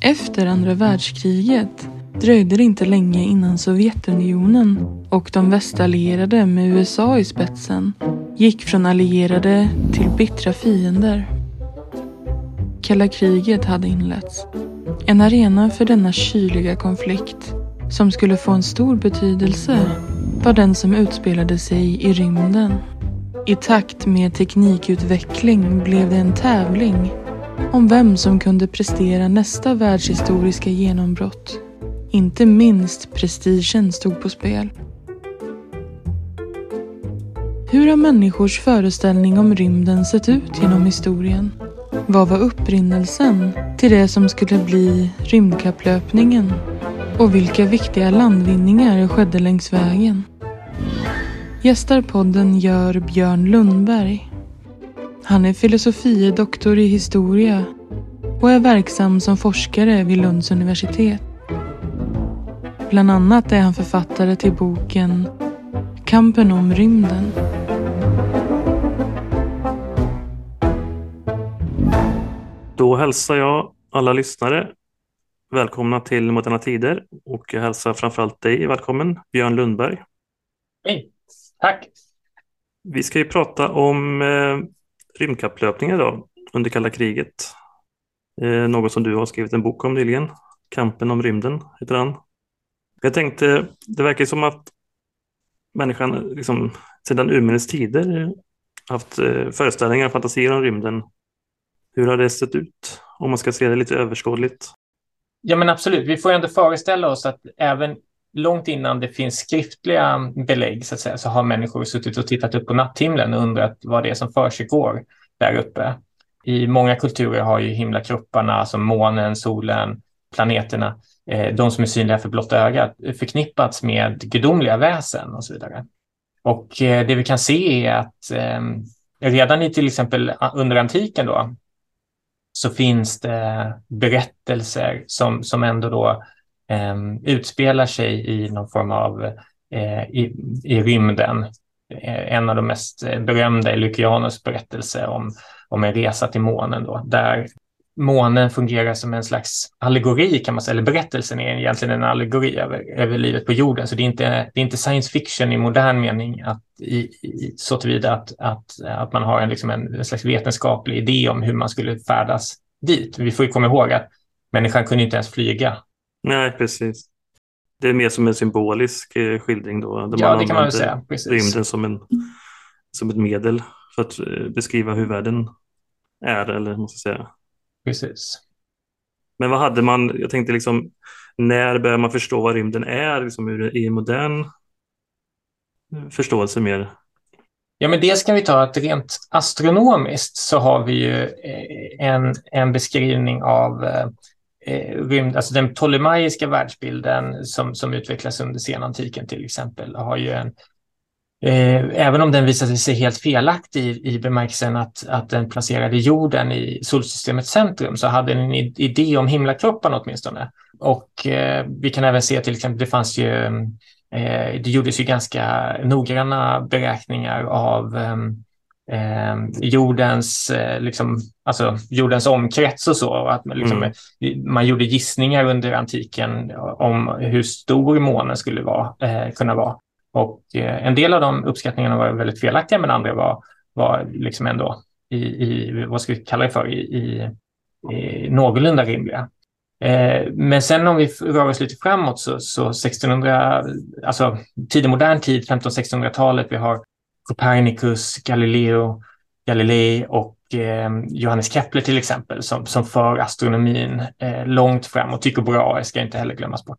Efter andra världskriget dröjde det inte länge innan Sovjetunionen och de västallierade med USA i spetsen gick från allierade till bittra fiender. Kalla kriget hade inletts. En arena för denna kyliga konflikt som skulle få en stor betydelse var den som utspelade sig i rymden. I takt med teknikutveckling blev det en tävling om vem som kunde prestera nästa världshistoriska genombrott. Inte minst prestigen stod på spel. Hur har människors föreställning om rymden sett ut genom historien? Vad var upprinnelsen till det som skulle bli rymdkapplöpningen? Och vilka viktiga landvinningar skedde längs vägen? Gästar podden gör Björn Lundberg. Han är filosofie doktor i historia och är verksam som forskare vid Lunds universitet. Bland annat är han författare till boken Kampen om rymden. Då hälsar jag alla lyssnare välkomna till Moderna Tider och jag hälsar framförallt dig välkommen, Björn Lundberg. Hej, tack. Vi ska ju prata om rymdkapplöpningar då, idag under kalla kriget. Eh, något som du har skrivit en bok om nyligen. Kampen om rymden heter den. Jag tänkte, det verkar som att människan liksom, sedan urminnes tider haft eh, föreställningar och fantasier om rymden. Hur har det sett ut? Om man ska se det lite överskådligt. Ja, men absolut. Vi får ändå föreställa oss att även långt innan det finns skriftliga belägg så, att säga, så har människor suttit och tittat upp på natthimlen och undrat vad det är som försiggår där uppe. I många kulturer har ju himlakropparna som månen, solen, planeterna, eh, de som är synliga för blotta ögat, förknippats med gudomliga väsen och så vidare. Och eh, det vi kan se är att eh, redan i till exempel under antiken då, så finns det berättelser som, som ändå då eh, utspelar sig i någon form av eh, i, i rymden. Eh, en av de mest eh, berömda är Lykianos berättelse om, om en resa till månen då, där månen fungerar som en slags allegori kan man säga, eller berättelsen är egentligen en allegori över, över livet på jorden. Så det är, inte, det är inte science fiction i modern mening att, i, i, så tillvida att, att, att man har en, liksom en, en slags vetenskaplig idé om hur man skulle färdas dit. Vi får ju komma ihåg att människan kunde inte ens flyga. Nej, precis. Det är mer som en symbolisk eh, skildring då. Där ja, man det kan man väl säga. Precis. Rymden som, en, som ett medel för att eh, beskriva hur världen är, eller måste jag säga. Precis. Men vad hade man, jag tänkte liksom, när börjar man förstå vad rymden är liksom, i modern förståelse mer? Ja, men det ska vi ta att rent astronomiskt så har vi ju eh, en, en beskrivning av eh, Eh, rymd, alltså den ptolemaiska världsbilden som, som utvecklas under senantiken till exempel har ju en, Eh, även om den visade sig helt felaktig i, i bemärkelsen att, att den placerade jorden i solsystemets centrum så hade den en idé om himlakropparna åtminstone. Och eh, vi kan även se till exempel, det fanns ju, eh, det gjordes ju ganska noggranna beräkningar av ehm, ehm, jordens, eh, liksom, alltså jordens omkrets och så. Att man, liksom, mm. man gjorde gissningar under antiken om hur stor månen skulle vara, eh, kunna vara. Och eh, en del av de uppskattningarna var väldigt felaktiga, men andra var, var liksom ändå i, i vad ska vi kalla det för, i, i, i någorlunda rimliga. Eh, men sen om vi rör oss lite framåt så, så 1600, alltså tidig modern tid, 1500-1600-talet, vi har Copernicus, Galileo, Galilei och eh, Johannes Kepler till exempel som, som för astronomin eh, långt fram och Tycho Brahe ska inte heller glömmas bort.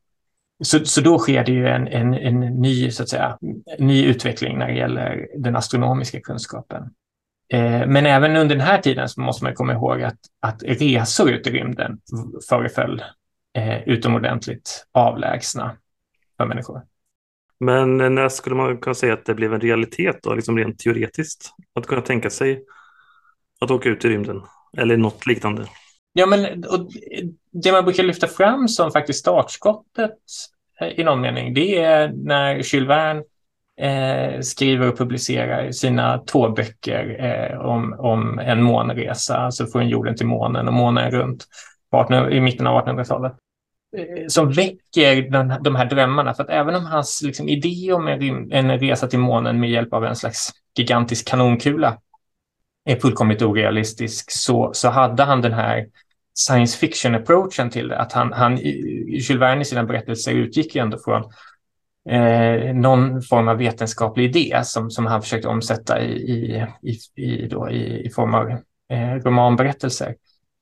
Så, så då sker det ju en, en, en ny, så att säga, ny utveckling när det gäller den astronomiska kunskapen. Eh, men även under den här tiden så måste man komma ihåg att, att resor ut i rymden föreföll eh, utomordentligt avlägsna för människor. Men när skulle man kunna säga att det blev en realitet då, liksom rent teoretiskt? Att kunna tänka sig att åka ut i rymden eller något liknande? Ja, men och det man brukar lyfta fram som faktiskt startskottet eh, i någon mening, det är när Jules Verne eh, skriver och publicerar sina två böcker eh, om, om en månresa, alltså från jorden till månen och månen runt. 18, i mitten av 1800-talet Eh, som väcker den, de här drömmarna. För att även om hans liksom, idé om en, en resa till månen med hjälp av en slags gigantisk kanonkula är fullkomligt orealistisk så, så hade han den här science fiction-approachen till det. Att han, han, Jules Verne i sina berättelser utgick ju ändå från eh, någon form av vetenskaplig idé som, som han försökte omsätta i, i, i, i, då, i, i form av eh, romanberättelser.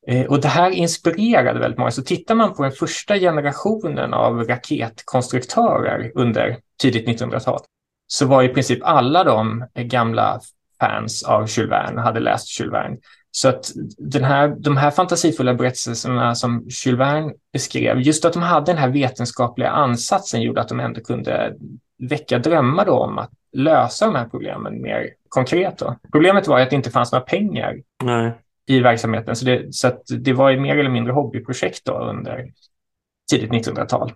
Eh, och det här inspirerade väldigt många. Så tittar man på den första generationen av raketkonstruktörer under tidigt 1900-tal så var i princip alla de gamla fans av Jules Verne, hade läst Jules Verne. Så att den här, de här fantasifulla berättelserna som Jules Verne beskrev, just att de hade den här vetenskapliga ansatsen gjorde att de ändå kunde väcka drömmar då om att lösa de här problemen mer konkret. Då. Problemet var att det inte fanns några pengar Nej i verksamheten, så det, så det var ju mer eller mindre hobbyprojekt då under tidigt 1900-tal.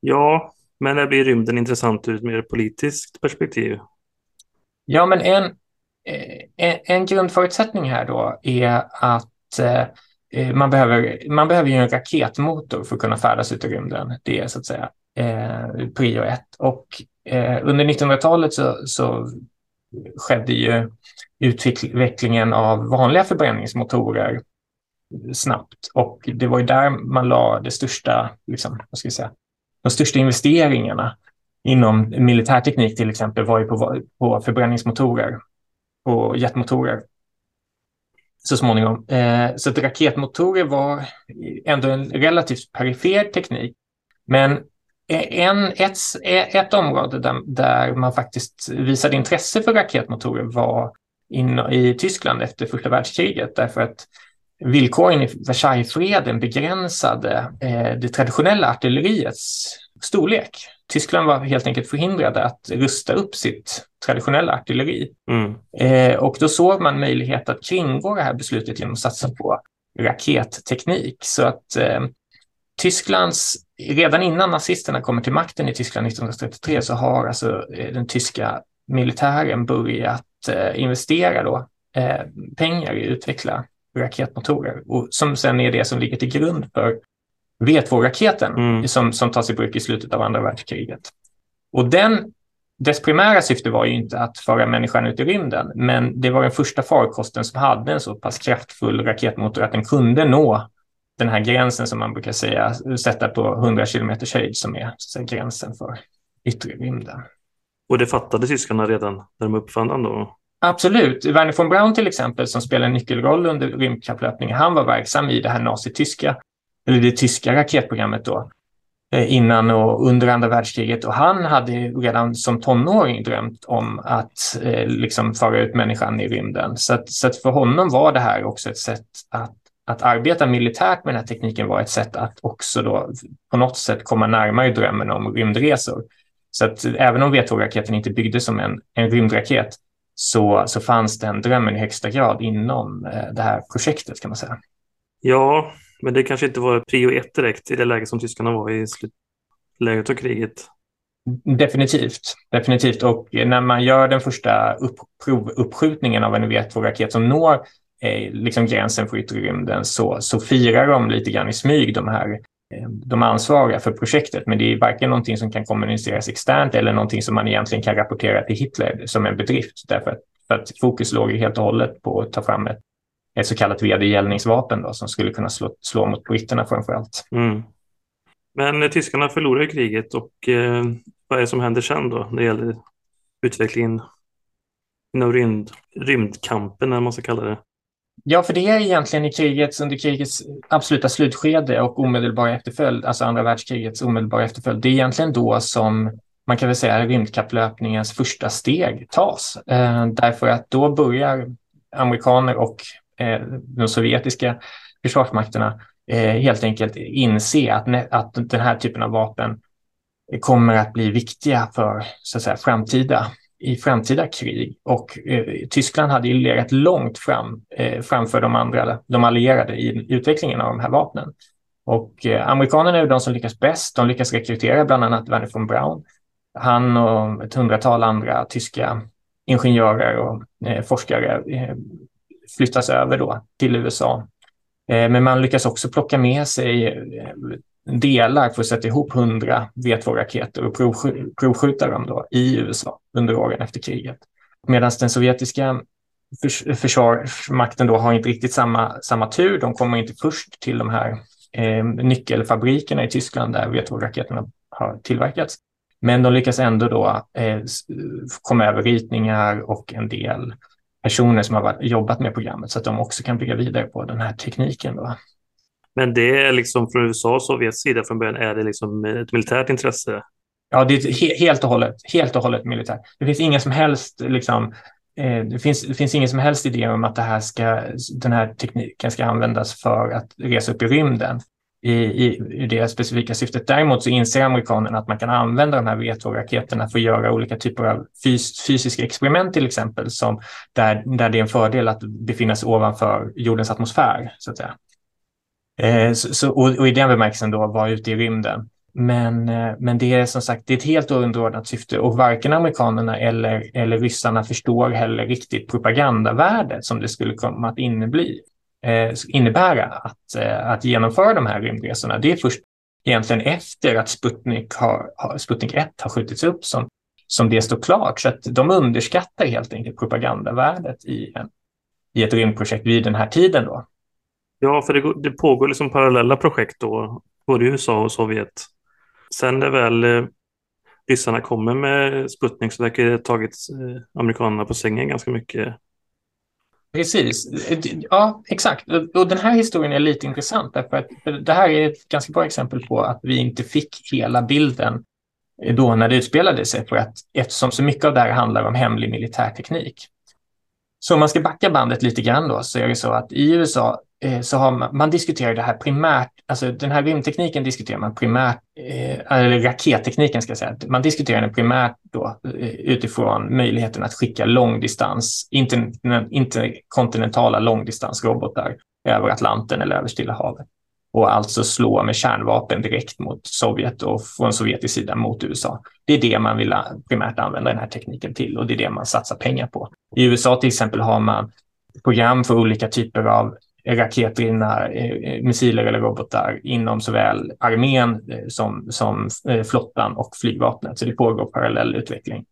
Ja, men det blir rymden intressant ur ett mer politiskt perspektiv. Ja, men en, eh, en, en grundförutsättning här då är att eh, man, behöver, man behöver ju en raketmotor för att kunna färdas ut i rymden. Det är så att säga eh, prio ett. Och eh, under 1900-talet så, så skedde ju utvecklingen av vanliga förbränningsmotorer snabbt och det var ju där man la det största, liksom, vad ska jag säga, de största investeringarna inom militärteknik till exempel var ju på, på förbränningsmotorer och jetmotorer så småningom. Eh, så att raketmotorer var ändå en relativt perifer teknik. Men en, ett, ett område där, där man faktiskt visade intresse för raketmotorer var in, i Tyskland efter första världskriget därför att villkoren i Versaillesfreden begränsade eh, det traditionella artilleriets storlek. Tyskland var helt enkelt förhindrade att rusta upp sitt traditionella artilleri. Mm. Eh, och då såg man möjlighet att kringgå det här beslutet genom att satsa på raketteknik. Så att eh, Tysklands, redan innan nazisterna kommer till makten i Tyskland 1933 så har alltså eh, den tyska militären börjat investera då, eh, pengar i att utveckla raketmotorer och som sen är det som ligger till grund för V2-raketen mm. som, som tas i bruk i slutet av andra världskriget. Och den, dess primära syfte var ju inte att föra människan ut i rymden, men det var den första farkosten som hade en så pass kraftfull raketmotor att den kunde nå den här gränsen som man brukar säga, sätta på 100 km höjd som är gränsen för yttre rymden. Och det fattade tyskarna redan när de uppfann den då? Absolut. Werner von Braun till exempel, som spelade en nyckelroll under rymdkapplöpningen, han var verksam i det här nazityska eller det tyska raketprogrammet då, eh, innan och under andra världskriget. Och han hade redan som tonåring drömt om att eh, liksom föra ut människan i rymden. Så, att, så att för honom var det här också ett sätt att, att arbeta militärt med den här tekniken var ett sätt att också då på något sätt komma närmare drömmen om rymdresor. Så att även om V2-raketen inte byggdes som en, en rymdraket så, så fanns den drömmen i högsta grad inom eh, det här projektet kan man säga. Ja, men det kanske inte var prio ett direkt i det läge som tyskarna var i slutläget av kriget. Definitivt, definitivt. Och när man gör den första upp, provuppskjutningen av en V2-raket som når eh, liksom gränsen för yttre rymden så, så firar de lite grann i smyg de här Eh, de ansvariga för projektet, men det är varken någonting som kan kommuniceras externt eller någonting som man egentligen kan rapportera till Hitler som en bedrift, därför att, för att fokus låg helt och hållet på att ta fram ett ett så kallat vedergällningsvapen då, som skulle kunna slå, slå mot britterna framför allt. Mm. Men eh, tyskarna förlorar kriget och eh, vad är det som händer sen då när det gäller utvecklingen inom rymd, rymdkampen, eller man ska kalla det? Ja, för det är egentligen i krigets, under krigets absoluta slutskede och omedelbara efterföljd, alltså andra världskrigets omedelbara efterföljd, det är egentligen då som man kan väl säga rymdkapplöpningens första steg tas. Eh, därför att då börjar amerikaner och Eh, de sovjetiska försvarsmakterna eh, helt enkelt inse att, att den här typen av vapen kommer att bli viktiga för så att säga, framtida, i framtida krig. Och eh, Tyskland hade ju legat långt fram eh, framför de andra, de allierade i utvecklingen av de här vapnen. Och eh, amerikanerna är de som lyckas bäst. De lyckas rekrytera bland annat Werner von Braun. Han och ett hundratal andra tyska ingenjörer och eh, forskare eh, flyttas över då till USA Eh, men man lyckas också plocka med sig eh, delar för att sätta ihop 100 V2-raketer och provskjuta dem då i USA under åren efter kriget. Medan den sovjetiska försvarsmakten då har inte riktigt samma, samma tur. De kommer inte först till de här eh, nyckelfabrikerna i Tyskland där V2-raketerna har tillverkats. Men de lyckas ändå då eh, komma över ritningar och en del personer som har jobbat med programmet så att de också kan bygga vidare på den här tekniken. Då. Men det är liksom från USA och Sovjets sida från början, är det liksom ett militärt intresse? Ja, det är he helt och hållet, helt och hållet militärt. Det finns ingen som helst liksom, eh, det, finns, det finns ingen som helst idé om att det här ska, den här tekniken ska användas för att resa upp i rymden i, i, i det specifika syftet. Däremot så inser amerikanerna att man kan använda de här V2-raketerna för att göra olika typer av fys, fysiska experiment till exempel, som där, där det är en fördel att befinna sig ovanför jordens atmosfär, så att säga. Eh, så, så, och, och, i den bemärkelsen då vara ute i rymden. Men, eh, men det är som sagt det är ett helt underordnat syfte och varken amerikanerna eller, eller ryssarna förstår heller riktigt propagandavärdet som det skulle komma att innebli, eh, innebära att, eh, att genomföra de här rymdresorna. Det är först egentligen efter att Sputnik, har, Sputnik 1 har skjutits upp som, som det står klart. Så att de underskattar helt enkelt propagandavärdet i, en, i ett rymdprojekt vid den här tiden. Då. Ja, för det, det pågår liksom parallella projekt då, både i USA och Sovjet. Sen när väl eh, ryssarna kommer med Sputnik så verkar det ha tagit eh, amerikanerna på sängen ganska mycket. Precis, ja exakt. Och den här historien är lite intressant därför att det här är ett ganska bra exempel på att vi inte fick hela bilden eh, då när det utspelade sig för att eftersom så mycket av det här handlar om hemlig militärteknik. Så om man ska backa bandet lite grann då så är det så att i USA Eh, så har man, man diskuterar det här primärt, alltså den här rymdtekniken diskuterar man primärt, eh, eller rakettekniken ska jag säga, man diskuterar den primärt då eh, utifrån möjligheten att skicka långdistans, interkontinentala långdistansrobotar över Atlanten eller över Stilla havet och alltså slå med kärnvapen direkt mot Sovjet och från sovjetisk sida mot USA. Det är det man vill primärt använda den här tekniken till och det är det man satsar pengar på. I USA till exempel har man program för olika typer av raketdrivna eh, missiler eller robotar inom såväl armén eh, som, som eh, flottan och flygvapnet. Så det pågår parallell utveckling.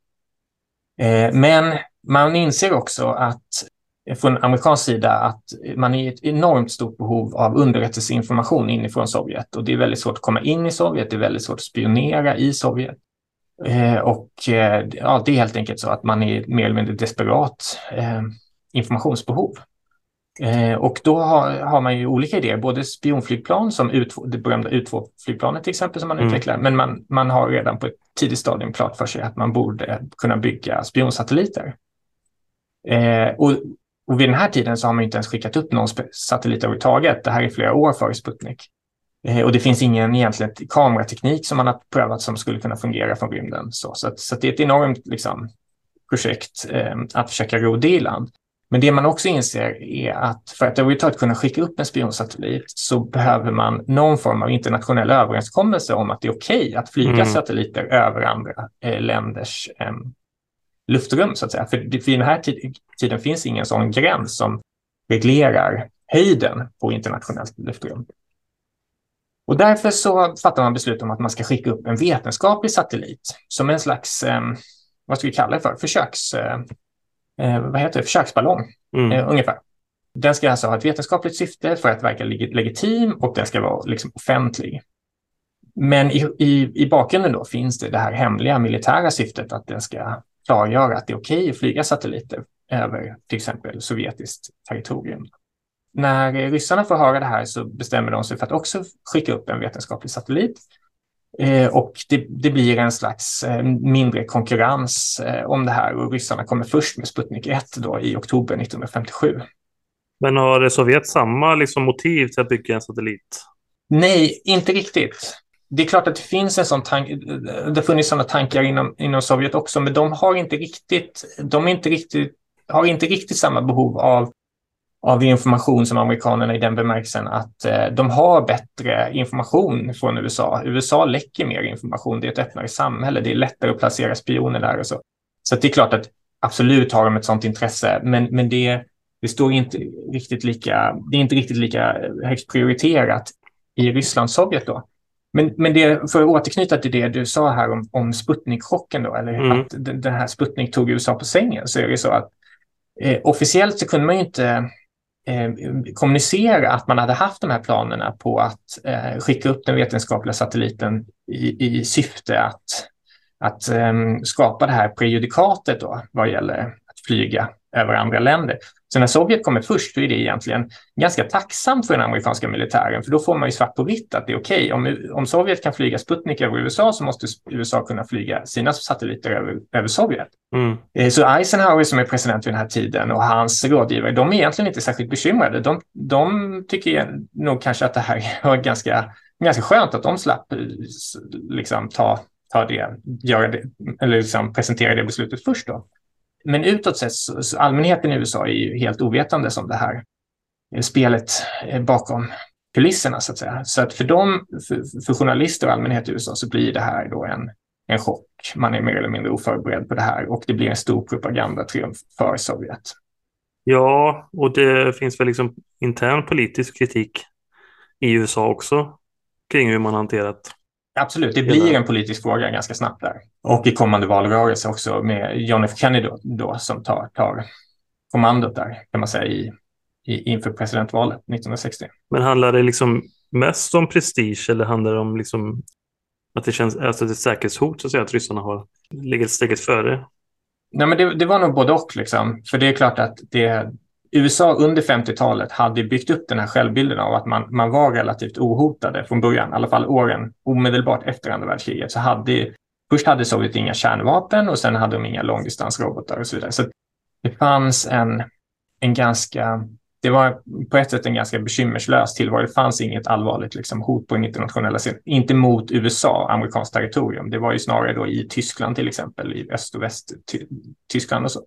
Men man inser också att från amerikansk sida att man är i ett enormt stort behov av underrättelseinformation inifrån Sovjet och det är väldigt svårt att komma in i Sovjet, det är väldigt svårt att spionera i Sovjet. Och ja, det är helt enkelt så att man är mer eller mindre desperat informationsbehov. Eh, och då har, har, man ju olika idéer, både spionflygplan som U2, det berömda U2-flygplanet till exempel som man mm. utvecklar, men man, man har redan på ett tidigt stadium klart för sig att man borde kunna bygga spionsatelliter. Eh, och, och vid den här tiden så har man inte ens skickat upp någon satellit överhuvudtaget. Det här är flera år före Sputnik. Eh, och det finns ingen egentligen kamerateknik som man har prövat som skulle kunna fungera från rymden. Så, så, att, så att det är ett enormt liksom, projekt eh, att försöka ro det i land. Men det man också inser är att för att överhuvudtaget kunna skicka upp en spionsatellit så behöver man någon form av internationell överenskommelse om att det är okej okay att flyga mm. satelliter över andra eh, länders eh, luftrum, så att säga. För vid den här tiden finns ingen sån gräns som reglerar höjden på internationellt luftrum. Och därför så fattar man beslut om att man ska skicka upp en vetenskaplig satellit som en slags, eh, vad ska vi kalla det för, försöks eh, eh, vad heter det, försöksballong mm. eh, ungefär. Den ska alltså ha ett vetenskapligt syfte för att verka leg legitim och den ska vara liksom offentlig. Men i, i, i bakgrunden då finns det det här hemliga militära syftet att den ska klargöra att det är okej okay att flyga satelliter över till exempel sovjetiskt territorium. När ryssarna får höra det här så bestämmer de sig för att också skicka upp en vetenskaplig satellit Eh, och det, det, blir en slags eh, mindre konkurrens eh, om det här och ryssarna kommer först med Sputnik 1 då i oktober 1957. Men har Sovjet samma liksom, motiv till att bygga en satellit? Nej, inte riktigt. Det är klart att det finns en sån tanke, det har funnits sådana tankar inom, inom Sovjet också, men de har inte riktigt, de är inte riktigt, har inte riktigt samma behov av av information som amerikanerna i den bemärkelsen att eh, de har bättre information från USA. USA läcker mer information, det är ett öppnare samhälle, det är lättare att placera spioner där och så. Så det är klart att absolut har de ett sådant intresse, men, men det, det står inte riktigt lika, det är inte riktigt lika eh, högt prioriterat i Ryssland-Sovjet då. Men, men det, för att återknyta till det du sa här om, om Sputnik-chocken då, eller mm. att den, här Sputnik tog USA på sängen, så är det så att eh, officiellt så kunde man ju inte eh, kommunicera att man hade haft de här planerna på att eh, skicka upp den vetenskapliga satelliten i, i syfte att, att eh, skapa det här prejudikatet då, vad gäller att flyga över andra länder. Så när Sovjet kommer först, så är det egentligen ganska tacksamt för den amerikanska militären, för då får man ju svart på vitt att det är okej. Okay. Om, om Sovjet kan flyga Sputnik över USA så måste USA kunna flyga sina satelliter över, över Sovjet. Mm. Eh, så Eisenhower som är president vid den här tiden och hans rådgivare, de är egentligen inte särskilt bekymrade. De, de tycker nog kanske att det här var ganska, ganska skönt att de slapp eh, liksom, ta, ta det, göra det, eller liksom presentera det beslutet först då men utåt sett, så, så allmänheten i USA är ju helt ovetande om det här eh, spelet eh, bakom kulisserna så att säga. Så att för dem, för, för journalister och allmänhet i USA så blir det här då en, en chock. Man är mer eller mindre oförberedd på det här och det blir en stor propagandatriumf för Sovjet. Ja, och det finns väl liksom intern politisk kritik i USA också kring hur man hanterat Absolut, det blir en politisk fråga ganska snabbt där. Och i kommande valrörelse också med John F Kennedy då, då som tar, tar kommandot där kan man säga i, i, inför presidentvalet 1960. Men handlar det liksom mest om prestige eller handlar det om liksom att det känns alltså ett säkerhetshot så att säga att ryssarna har ligger steget före? Nej, men det, det var nog både och liksom. För det är klart att det, USA under 50-talet hade byggt upp den här självbilden av att man, man var relativt ohotade från början, i alla fall åren omedelbart efter andra världskriget. Så hade, först hade Sovjet inga kärnvapen och sen hade de inga långdistansrobotar och så vidare. Så det fanns en, en ganska, det var på ett sätt en ganska bekymmerslös tillvaro. Det fanns inget allvarligt liksom, hot på den internationella scenen. Inte mot USA, amerikanskt territorium. Det var ju snarare då i Tyskland till exempel, i öst och väst, Tyskland och så.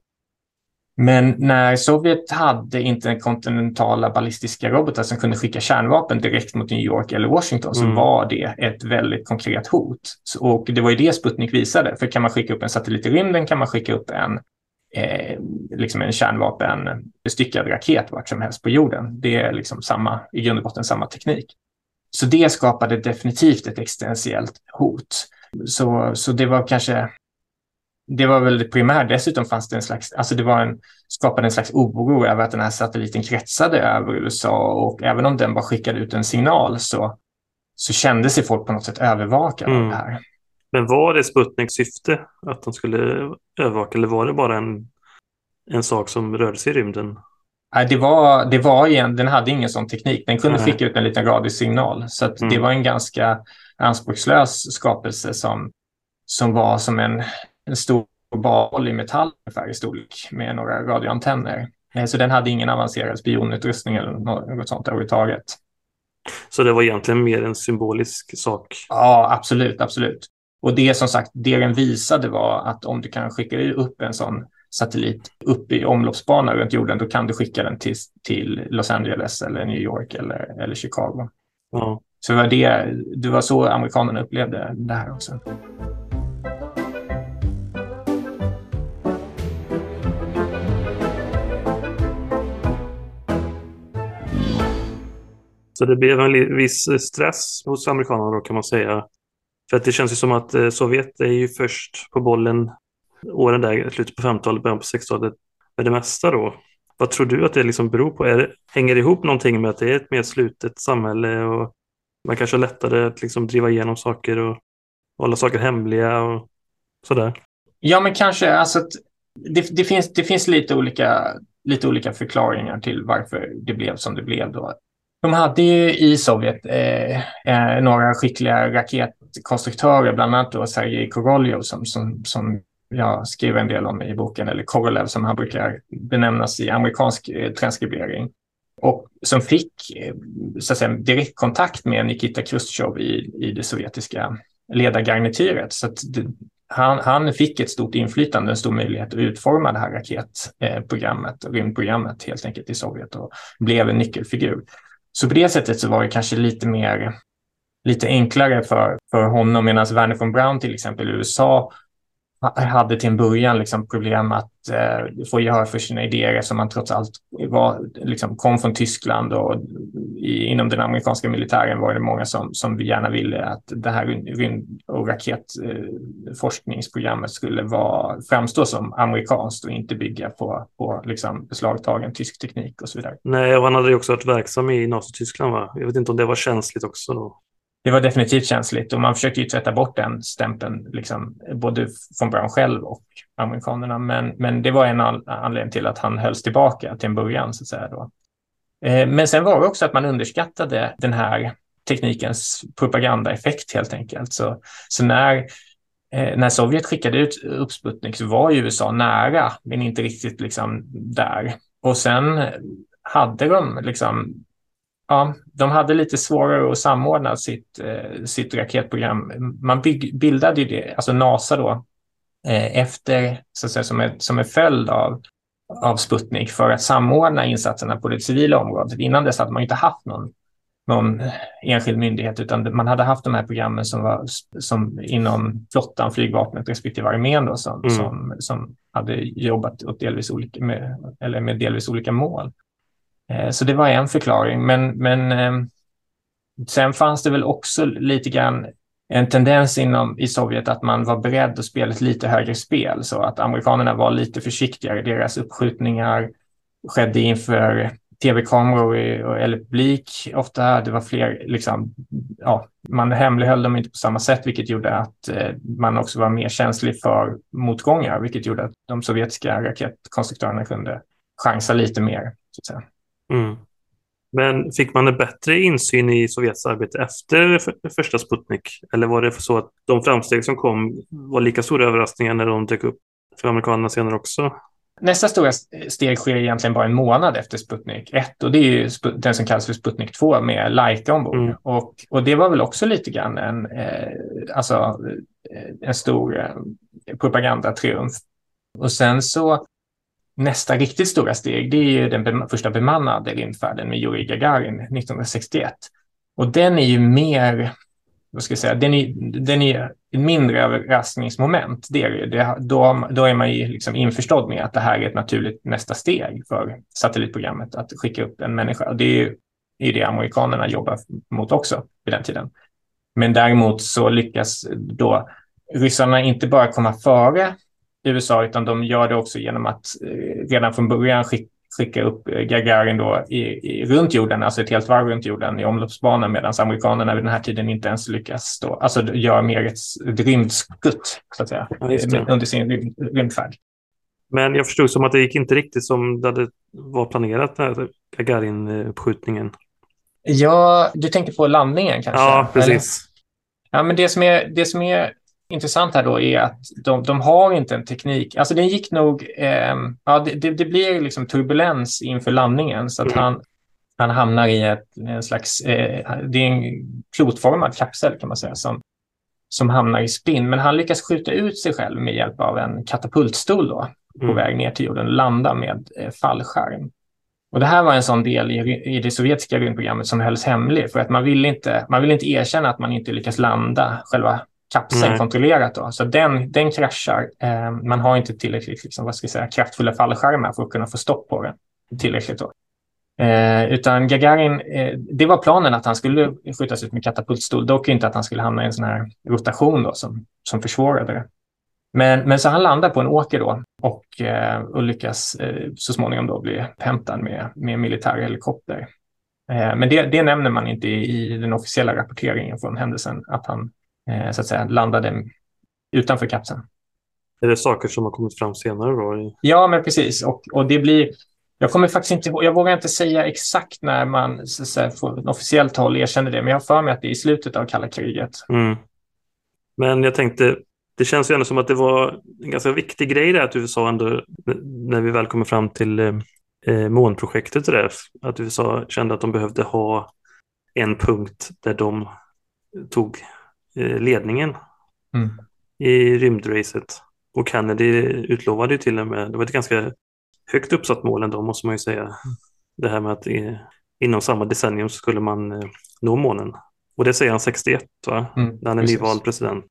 Men när Sovjet hade interkontinentala ballistiska robotar som kunde skicka kärnvapen direkt mot New York eller Washington så mm. var det ett väldigt konkret hot. Och det var ju det Sputnik visade. För kan man skicka upp en satellit i rymden kan man skicka upp en, eh, liksom en kärnvapenbestyckad raket vart som helst på jorden. Det är liksom samma, i grund och botten samma teknik. Så det skapade definitivt ett existentiellt hot. Så, så det var kanske det var väl det primärt. Dessutom fanns det en slags, alltså det var en, skapade en slags oro över att den här satelliten kretsade över USA och även om den bara skickade ut en signal så, så kände sig folk på något sätt övervakade mm. av det här. Men var det Sputniks syfte att de skulle övervaka eller var det bara en, en sak som rörde sig i rymden? Nej, det var, det var igen, den hade ingen sån teknik. Den kunde Nej. skicka ut en liten radiosignal. Så mm. det var en ganska anspråkslös skapelse som, som var som en, en stor bal i metall ungefär i storlek med några radioantenner. Eh, så den hade ingen avancerad spionutrustning eller något sånt överhuvudtaget. Så det var egentligen mer en symbolisk sak? Ja, absolut, absolut. Och det som sagt, det den visade var att om du kan skicka upp en sån satellit upp i omloppsbana runt jorden, då kan du skicka den till, till Los Angeles eller New York eller, eller Chicago. Ja. Så det var, det, det var så amerikanerna upplevde det här också. Så det blev en viss eh, stress hos amerikanerna då kan man säga. För att det känns ju som att eh, Sovjet är ju först på bollen åren där, slutet på 50-talet, början på 60-talet med det mesta då. Vad tror du att det liksom beror på? Är det, hänger det ihop någonting med att det är ett mer slutet samhälle och man kanske har lättare att liksom driva igenom saker och hålla saker hemliga och sådär? Ja, men kanske. Alltså det, det, finns, det finns lite olika, lite olika förklaringar till varför det blev som det blev då. De hade ju i Sovjet eh, eh, några skickliga raketkonstruktörer, bland annat då Sergej Korolev som, som, som jag skriver en del om i boken, eller Korolev som han brukar benämnas i amerikansk eh, transkribering. Och som fick eh, så att säga, direktkontakt med Nikita Khrushchev i, i det sovjetiska ledargarnityret. Så det, han, han, fick ett stort inflytande, en stor möjlighet att utforma det här raketprogrammet, eh, rymdprogrammet helt enkelt i Sovjet och blev en nyckelfigur. Så på det sättet så var det kanske lite mer, lite enklare för, för honom. Medan Werner von Braun till exempel i USA hade till en början liksom problem att eh, få gehör för sina idéer som man trots allt var, liksom, kom från Tyskland och i, inom den amerikanska militären var det många som, som gärna ville att det här rymd och raketforskningsprogrammet eh, skulle vara, framstå som amerikanskt och inte bygga på, på liksom, beslagtagen tysk teknik och så vidare. Nej, och han hade ju också varit verksam i Nazityskland va? Jag vet inte om det var känsligt också då det var definitivt känsligt och man försökte ju tvätta bort den stämpeln, liksom, både från Brown själv och amerikanerna. Men, men det var en anledning till att han hölls tillbaka till en början. Så att säga då. Eh, men sen var det också att man underskattade den här teknikens propagandaeffekt helt enkelt. Så, så när, eh, när Sovjet skickade ut uppsputnik så var ju USA nära, men inte riktigt liksom där. Och sen hade de liksom ja, de hade lite svårare att samordna sitt, eh, sitt raketprogram. Man bygg, bildade ju det, alltså NASA då, eh, efter, så att säga, som, en, som en följd av, av Sputnik för att samordna insatserna på det civila området. Innan dess hade man inte haft någon, någon enskild myndighet, utan man hade haft de här programmen som var som inom flottan, flygvapnet respektive armén då, som, mm. som, som hade jobbat åt delvis olika, med, eller med delvis olika mål. Eh, så det var en förklaring. Men, men eh, sen fanns det väl också lite grann en tendens inom, i Sovjet att man var beredd att spela ett lite högre spel så att amerikanerna var lite försiktigare. Deras uppskjutningar skedde inför tv-kameror eller publik ofta. Det var fler, liksom, ja, man hemlighöll dem inte på samma sätt, vilket gjorde att eh, man också var mer känslig för motgångar, vilket gjorde att de sovjetiska raketkonstruktörerna kunde chansa lite mer. Så att säga. Mm. Men fick man en bättre insyn i Sovjets arbete efter första Sputnik? Eller var det så att de framsteg som kom var lika stora överraskningar när de dök upp för amerikanerna senare också? Nästa stora steg sker egentligen bara en månad efter Sputnik 1 och det är ju den som kallas för Sputnik 2 med Laika ombord. Mm. Och, och det var väl också lite grann en, eh, alltså, eh, en stor eh, propagandatriumf. Och sen så nästa riktigt stora steg, det är ju den första bemannade rymdfärden med Yuri Gagarin 1961. Och den är ju mer, vad ska jag säga, den är, den är ett mindre överraskningsmoment. Det är det. Då, då är man ju liksom införstådd med att det här är ett naturligt nästa steg för satellitprogrammet, att skicka upp en människa. Och det är ju är det amerikanerna jobbar mot också vid den tiden. Men däremot så lyckas då ryssarna inte bara komma före USA, utan de gör det också genom att eh, redan från början skick, skicka upp eh, Gagarin då i, i, runt jorden, alltså ett helt varv runt jorden i omloppsbanan, medan amerikanerna vid den här tiden inte ens lyckas då, alltså gör mer ett, ett rymdskutt, så att säga, ja, under sin rym, rymdfärd. Men jag förstod som att det gick inte riktigt som det var planerat, den här Gagarin-uppskjutningen. Ja, du tänker på landningen kanske? Ja, precis. Eller? Ja, men det som är, det som är intressant här då är att de, de har inte en teknik. Alltså den gick nog, eh, ja det, det, blir liksom turbulens inför landningen så att mm. han, han hamnar i ett, en slags, eh, det är en klotformad kapsel kan man säga som, som hamnar i spinn. Men han lyckas skjuta ut sig själv med hjälp av en katapultstol då på mm. väg ner till jorden och landa med eh, fallskärm. Och det här var en sån del i, i det sovjetiska rymdprogrammet som hölls hemlig för att man ville inte, man ville inte erkänna att man inte lyckas landa själva kapseln Nej. kontrollerat. Då. Så den, den kraschar. Eh, man har inte tillräckligt liksom, vad ska jag säga, kraftfulla fallskärmar för att kunna få stopp på den tillräckligt. Då. Eh, utan Gagarin, eh, det var planen att han skulle skjutas ut med katapultstol, dock inte att han skulle hamna i en sån här rotation då, som, som försvårade det. Men, men så han landar på en åker då och, eh, och lyckas eh, så småningom då bli hämtad med, med militär helikopter. Eh, men det, det nämner man inte i, i den officiella rapporteringen från händelsen, att han så att säga, landade utanför kapseln. Är det saker som har kommit fram senare då? Ja, men precis. Och, och det blir... Jag kommer faktiskt inte Jag vågar inte säga exakt när man så att säga, från officiellt håll erkänner det, men jag har för mig att det är i slutet av kalla kriget. Mm. Men jag tänkte, det känns ju ändå som att det var en ganska viktig grej där att USA ändå, när vi väl kommer fram till eh, eh månprojektet där, att USA kände att de behövde ha en punkt där de tog Eh, ledningen mm. i rymdracet. Och Kennedy utlovade ju till och med, det var ett ganska högt uppsatt mål ändå måste man ju säga. Det här med att inom samma decennium så skulle man eh, nå månen. Och det säger han 61 va? Mm, när han är precis. nyvald president.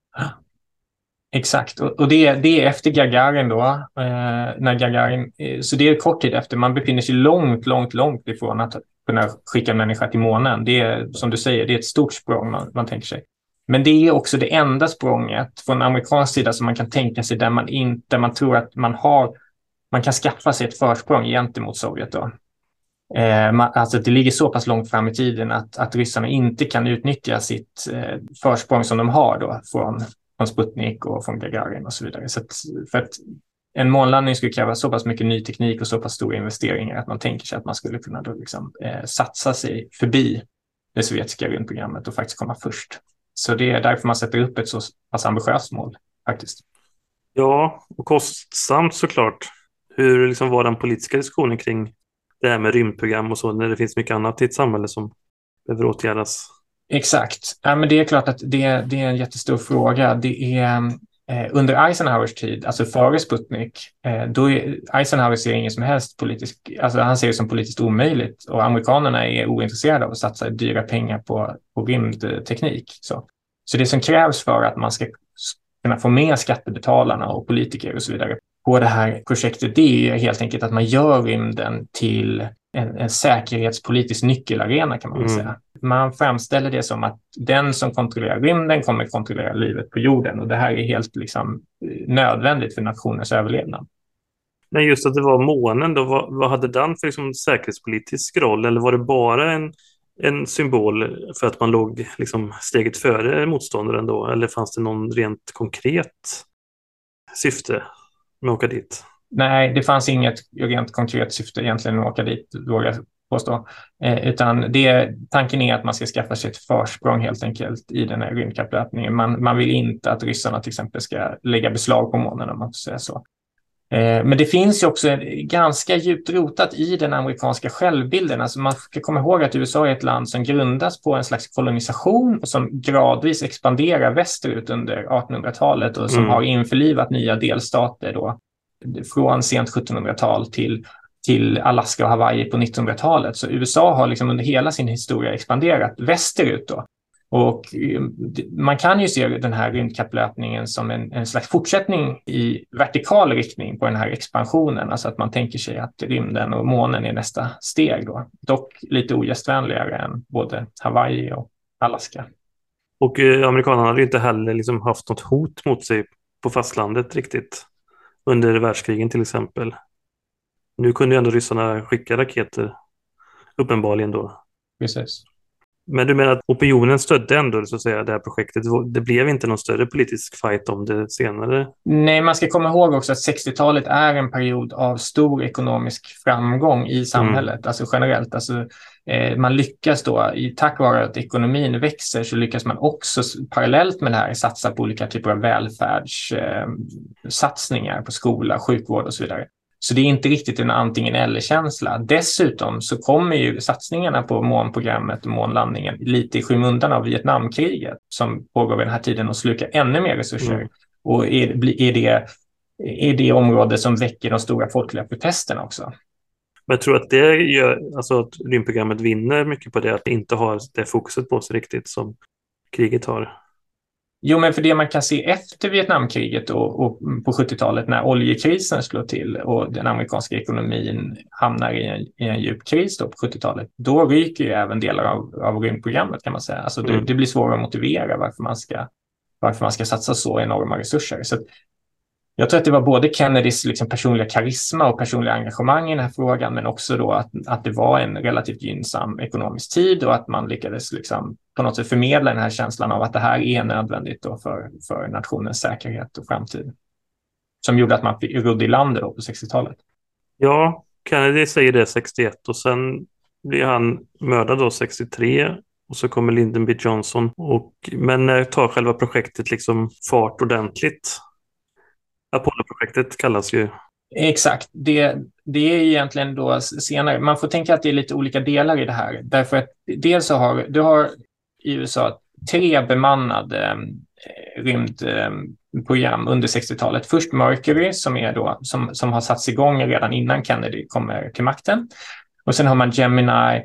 Exakt, och det, det är efter Gagarin då. Eh, när Gagarin, eh, så det är kort tid efter. Man befinner sig långt, långt, långt ifrån att kunna skicka en människa till månen. Det är som du säger, det är ett stort språng man, man tänker sig. Men det är också det enda språnget från amerikansk sida som man kan tänka sig där man inte, man tror att man har, man kan skaffa sig ett försprång gentemot Sovjet då. Eh, man, alltså det ligger så pass långt fram i tiden att, att ryssarna inte kan utnyttja sitt eh, försprång som de har då från, från Sputnik och från Gagarin och så vidare. Så att, för att en månlandning skulle kräva så pass mycket ny teknik och så pass stora investeringar att man tänker sig att man skulle kunna då liksom, eh, satsa sig förbi det sovjetiska rymdprogrammet och faktiskt komma först. Så det är därför man sätter upp ett så pass ambitiöst mål faktiskt. Ja, och kostsamt såklart. Hur liksom var den politiska diskussionen kring det här med rymdprogram och så när det finns mycket annat i ett samhälle som behöver åtgärdas? Exakt. Ja, men det är klart att det, det är en jättestor fråga. Det är Eh, under Eisenhowers tid, alltså före Sputnik, eh, då är, Eisenhower ser ingen som helst politisk, alltså han ser det som politiskt omöjligt och amerikanerna är ointresserade av att satsa dyra pengar på, på rymdteknik. Så. så det som krävs för att man ska kunna få med skattebetalarna och politiker och så vidare på det här projektet, det är helt enkelt att man gör rymden till en, en säkerhetspolitisk nyckelarena kan man väl mm. säga. Man framställer det som att den som kontrollerar rymden kommer kontrollera livet på jorden och det här är helt liksom eh, nödvändigt för nationens överlevnad. Men just att det var månen då, vad, vad hade den för liksom säkerhetspolitisk roll eller var det bara en, en symbol för att man låg liksom steget före motståndaren då eller fanns det någon rent konkret syfte med att åka dit? Nej, det fanns inget rent konkret syfte egentligen att åka dit, vågar jag påstå. Eh, utan det, tanken är att man ska skaffa sig ett försprång helt enkelt i den här rymdkapplöpningen. Man, man vill inte att ryssarna till exempel ska lägga beslag på månen om man får säga så. Eh, men det finns ju också ganska djupt rotat i den amerikanska självbilden. Alltså man ska komma ihåg att USA är ett land som grundas på en slags kolonisation och som gradvis expanderar västerut under 1800-talet och som mm. har införlivat nya delstater då från sent 1700-tal till, till Alaska och Hawaii på 1900-talet. Så USA har liksom under hela sin historia expanderat västerut. Då. Och eh, man kan ju se den här rymdkapplöpningen som en, en slags fortsättning i vertikal riktning på den här expansionen. Alltså att man tänker sig att rymden och månen är nästa steg. Då. Dock lite ogästvänligare än både Hawaii och Alaska. Och eh, amerikanerna hade inte heller liksom haft något hot mot sig på fastlandet riktigt under världskrigen till exempel. Nu kunde ju ändå ryssarna skicka raketer, uppenbarligen då. Precis. Men du menar att opinionen stödde ändå så att säga, det här projektet? Det blev inte någon större politisk fight om det senare? Nej, man ska komma ihåg också att 60-talet är en period av stor ekonomisk framgång i samhället, mm. alltså generellt. Alltså, man lyckas då, tack vare att ekonomin växer, så lyckas man också parallellt med det här satsa på olika typer av välfärdssatsningar eh, på skola, sjukvård och så vidare. Så det är inte riktigt en antingen eller-känsla. Dessutom så kommer ju satsningarna på månprogrammet och månlandningen lite i skymundan av Vietnamkriget som pågår vid den här tiden och slukar ännu mer resurser. Mm. Och är, är, det, är det område som väcker de stora folkliga protesterna också. Men jag tror att det gör, alltså att rymdprogrammet vinner mycket på det, att inte ha det fokuset på sig riktigt som kriget har. Jo, men för det man kan se efter Vietnamkriget och, och på 70-talet när oljekrisen slår till och den amerikanska ekonomin hamnar i en, i en djup kris då på 70-talet, då ryker ju även delar av, av rymdprogrammet kan man säga. Alltså det, mm. det, blir svårare att motivera varför man ska, varför man ska satsa så enorma resurser. Så jag tror att det var både Kennedys liksom personliga karisma och personliga engagemang i den här frågan, men också då att, att det var en relativt gynnsam ekonomisk tid och att man lyckades liksom på något sätt förmedla den här känslan av att det här är nödvändigt då för, för nationens säkerhet och framtid. Som gjorde att man rodde i land på 60-talet. Ja, Kennedy säger det 61 och sen blir han mördad då 63 och så kommer Lyndon B Johnson. Och, men när tar själva projektet liksom fart ordentligt? Apollo-projektet kallas ju. Exakt, det, det är egentligen då senare. Man får tänka att det är lite olika delar i det här. Därför att dels så har du har i USA tre bemannade eh, rymdprogram eh, under 60-talet. Först Mercury som, är då, som, som har satts igång redan innan Kennedy kommer till makten. Och sen har man Gemini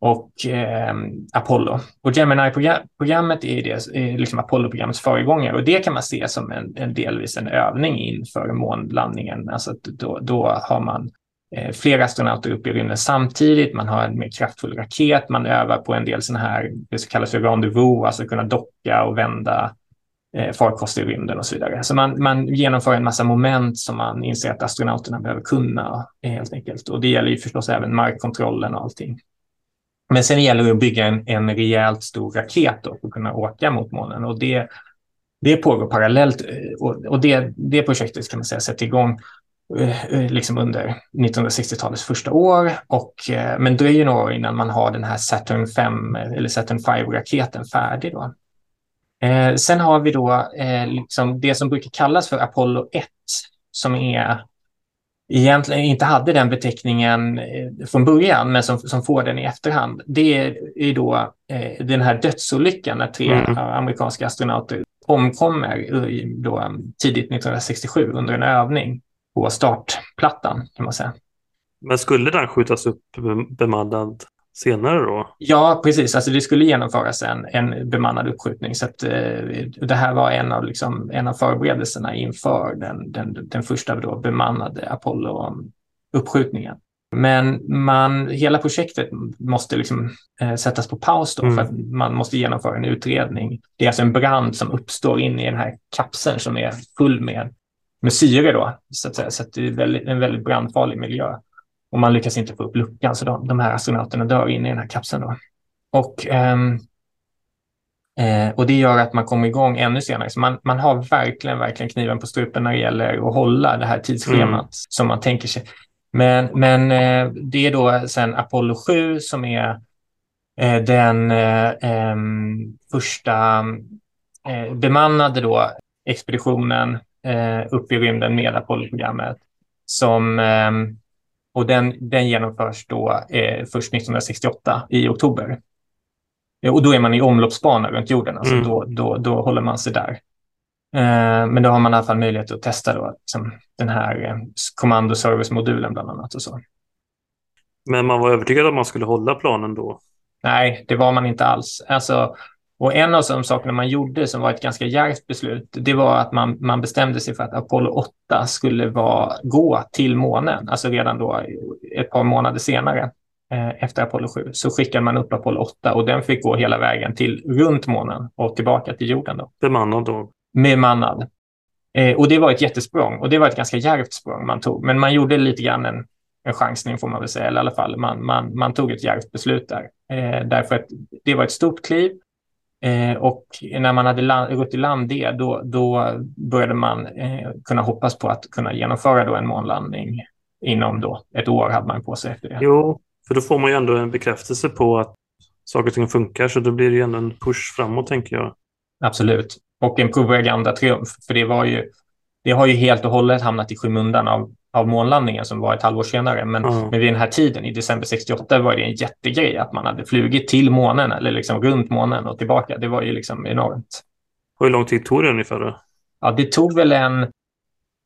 och eh, Apollo. Och Gemini-programmet är, det, är liksom Apollo-programmets föregångare och det kan man se som en, en delvis en övning inför månlandningen. Alltså då, då har man eh, flera astronauter uppe i rymden samtidigt, man har en mer kraftfull raket, man övar på en del sådana här, det som kallas för rendezvous, alltså kunna docka och vända eh, farkoster i rymden och så vidare. Så man, man genomför en massa moment som man inser att astronauterna behöver kunna eh, helt enkelt. Och det gäller ju förstås även markkontrollen och allting. Men sen gäller det att bygga en, en rejält stor raket då för att kunna åka mot månen. Och det, det pågår parallellt eh, och, och det, det projektet kan man säga sätter igång eh, eh, liksom under 1960-talets första år. Och, men dröjer några år innan man har den här Saturn 5 eller Saturn 5-raketen färdig. Då. Eh, sen har vi då eh, liksom det som brukar kallas för Apollo 1 som är egentligen inte hade den beteckningen eh, från början, men som, som får den i efterhand. Det är då eh, den här dödsolyckan när tre mm. amerikanska astronauter omkommer då, tidigt 1967 under en övning på startplattan kan man säga. Men skulle den skjutas upp bemannad senare då? Ja, precis. Alltså det skulle genomföras en, en bemannad uppskjutning. Så att, eh, det här var en av, liksom, en av förberedelserna inför den, den, den första då bemannade Apollo-uppskjutningen. Men man, hela projektet måste liksom, eh, sättas på paus då mm. för att man måste genomföra en utredning. Det är alltså en brand som uppstår inne i den här kapseln som är full med, med syre då, så att. Så att det är väldigt, en väldigt brandfarlig miljö. Och man lyckas inte få upp luckan, så de, de här astronauterna dör inne i den här kapseln. Då. Och, ähm, eh, och det gör att man kommer igång ännu senare. Så man, man har verkligen, verkligen kniven på strupen när det gäller att hålla det här tidsschemat mm. som man tänker sig. Men, men eh, det är då sen Apollo 7 som är eh, den eh, ehm, första eh, bemannade då expeditionen eh, upp i rymden med Apollo-programmet som ehm, och den, den genomförs då eh, först 1968 i oktober. Och då är man i omloppsbana runt jorden, alltså mm. då, då, då håller man sig där. Eh, men då har man i alla fall möjlighet att testa då, liksom, den här eh, kommandoservice-modulen bland annat och så. Men man var övertygad om att man skulle hålla planen då? Nej, det var man inte alls. Alltså, och en av de sakerna man gjorde som var ett ganska djärvt beslut, det var att man, man bestämde sig för att Apollo 8 skulle vara, gå till månen, alltså redan då ett par månader senare eh, efter Apollo 7, så skickade man upp Apollo 8 och den fick gå hela vägen till runt månen och tillbaka till jorden. Då. Bemannad då? Bemannad. Eh, och det var ett jättesprång och det var ett ganska djärvt språng man tog, men man gjorde lite grann en, en chansning får man väl säga, eller i alla fall man, man, man tog ett djärvt beslut där. Eh, därför att det var ett stort kliv Eh, och när man hade gått i land det, då, då började man eh, kunna hoppas på att kunna genomföra då en månlandning inom då ett år hade man på sig efter det. Jo, för då får man ju ändå en bekräftelse på att saker och ting funkar, så då blir det ju ändå en push framåt tänker jag. Absolut, och en propagandatriumf, för det var ju, det har ju helt och hållet hamnat i skymundan av av månlandningen som var ett halvår senare. Men, mm. men vid den här tiden, i december 68, var det en jättegrej att man hade flugit till månen eller liksom runt månen och tillbaka. Det var ju liksom enormt. Och hur lång tid tog det ungefär? Då? Ja, det tog väl en,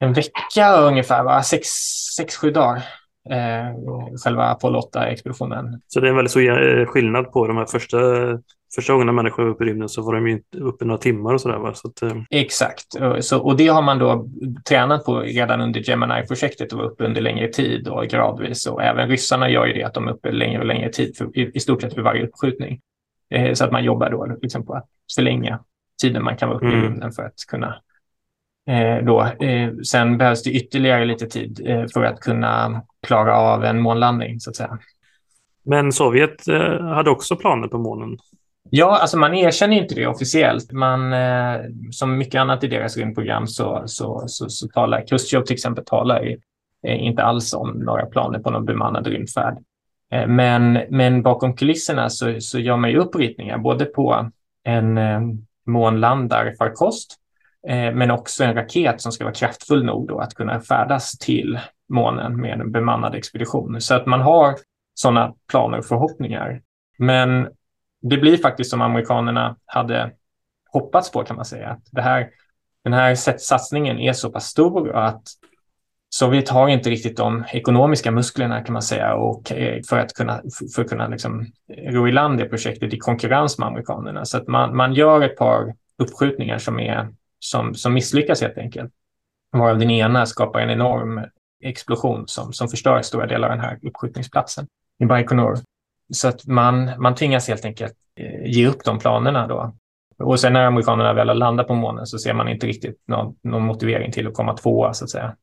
en vecka ungefär, va? Sex, sex, sju dagar eh, själva Apollo 8-expeditionen. Så det är en väldigt stor eh, skillnad på de här första, första gångerna människor var uppe i rymden så var de ju uppe några timmar och sådär. Så att, eh... Exakt, så, och det har man då tränat på redan under Gemini-projektet och var uppe under längre tid och gradvis. Och även ryssarna gör ju det att de är uppe längre och längre tid för, i, i stort sett för varje uppskjutning. Eh, så att man jobbar då liksom på att förlänga tiden man kan vara uppe mm. i rymden för att kunna Eh, då. Eh, sen behövs det ytterligare lite tid eh, för att kunna klara av en månlandning så att säga. Men Sovjet hade också planer på månen? Ja, alltså man erkänner inte det officiellt. Man, eh, som mycket annat i deras rymdprogram så, så, så, så talar Khrushchev till exempel talar eh, inte alls om några planer på någon bemannad rymdfärd. Eh, men, men bakom kulisserna så, så gör man ju upp ritningar både på en månlandarfarkost Eh, men också en raket som ska vara kraftfull nog då att kunna färdas till månen med en bemannad expedition. Så att man har sådana planer och förhoppningar. Men det blir faktiskt som amerikanerna hade hoppats på kan man säga. Att det här, den här satsningen är så pass stor att Sovjet har inte riktigt de ekonomiska musklerna kan man säga och eh, för att kunna, för att kunna liksom ro i land det projektet i konkurrens med amerikanerna. Så att man, man gör ett par uppskjutningar som, är, som, som misslyckas helt enkelt. Varav den ena skapar en enorm explosion som, som förstör stora delar av den här uppskjutningsplatsen i Baikonur. Så att man, man tvingas helt enkelt eh, ge upp de planerna då. Och sen när amerikanerna väl har landat på månen så ser man inte riktigt någon, någon motivering till att komma tvåa så att säga.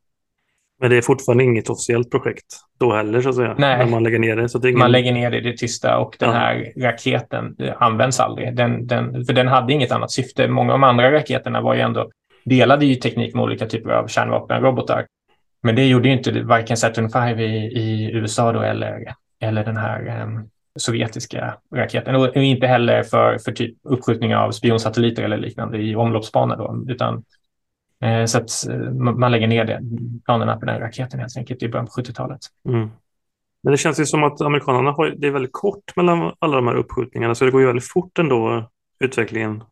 Men det är fortfarande inget officiellt projekt då heller så att säga? Nej, när man lägger ner det. Så det ingen... Man lägger ner det i det tysta och den här raketen används aldrig. Den, den, för den hade inget annat syfte. Många av de andra raketerna var ju ändå delade ju teknik med olika typer av kärnvapenrobotar. Men det gjorde ju inte varken Saturn V i, i USA då eller, eller den här um, sovjetiska raketen. Och inte heller för, för typ uppskjutning av spionsatelliter eller liknande i omloppsbana då, utan eh, så att eh, man lägger ner det, planerna på den raketen helt enkelt i början på 70-talet. Mm. Men det känns ju som att amerikanerna har, det är väldigt kort mellan alla de här uppskjutningarna, så det går ju väldigt fort ändå, utvecklingen.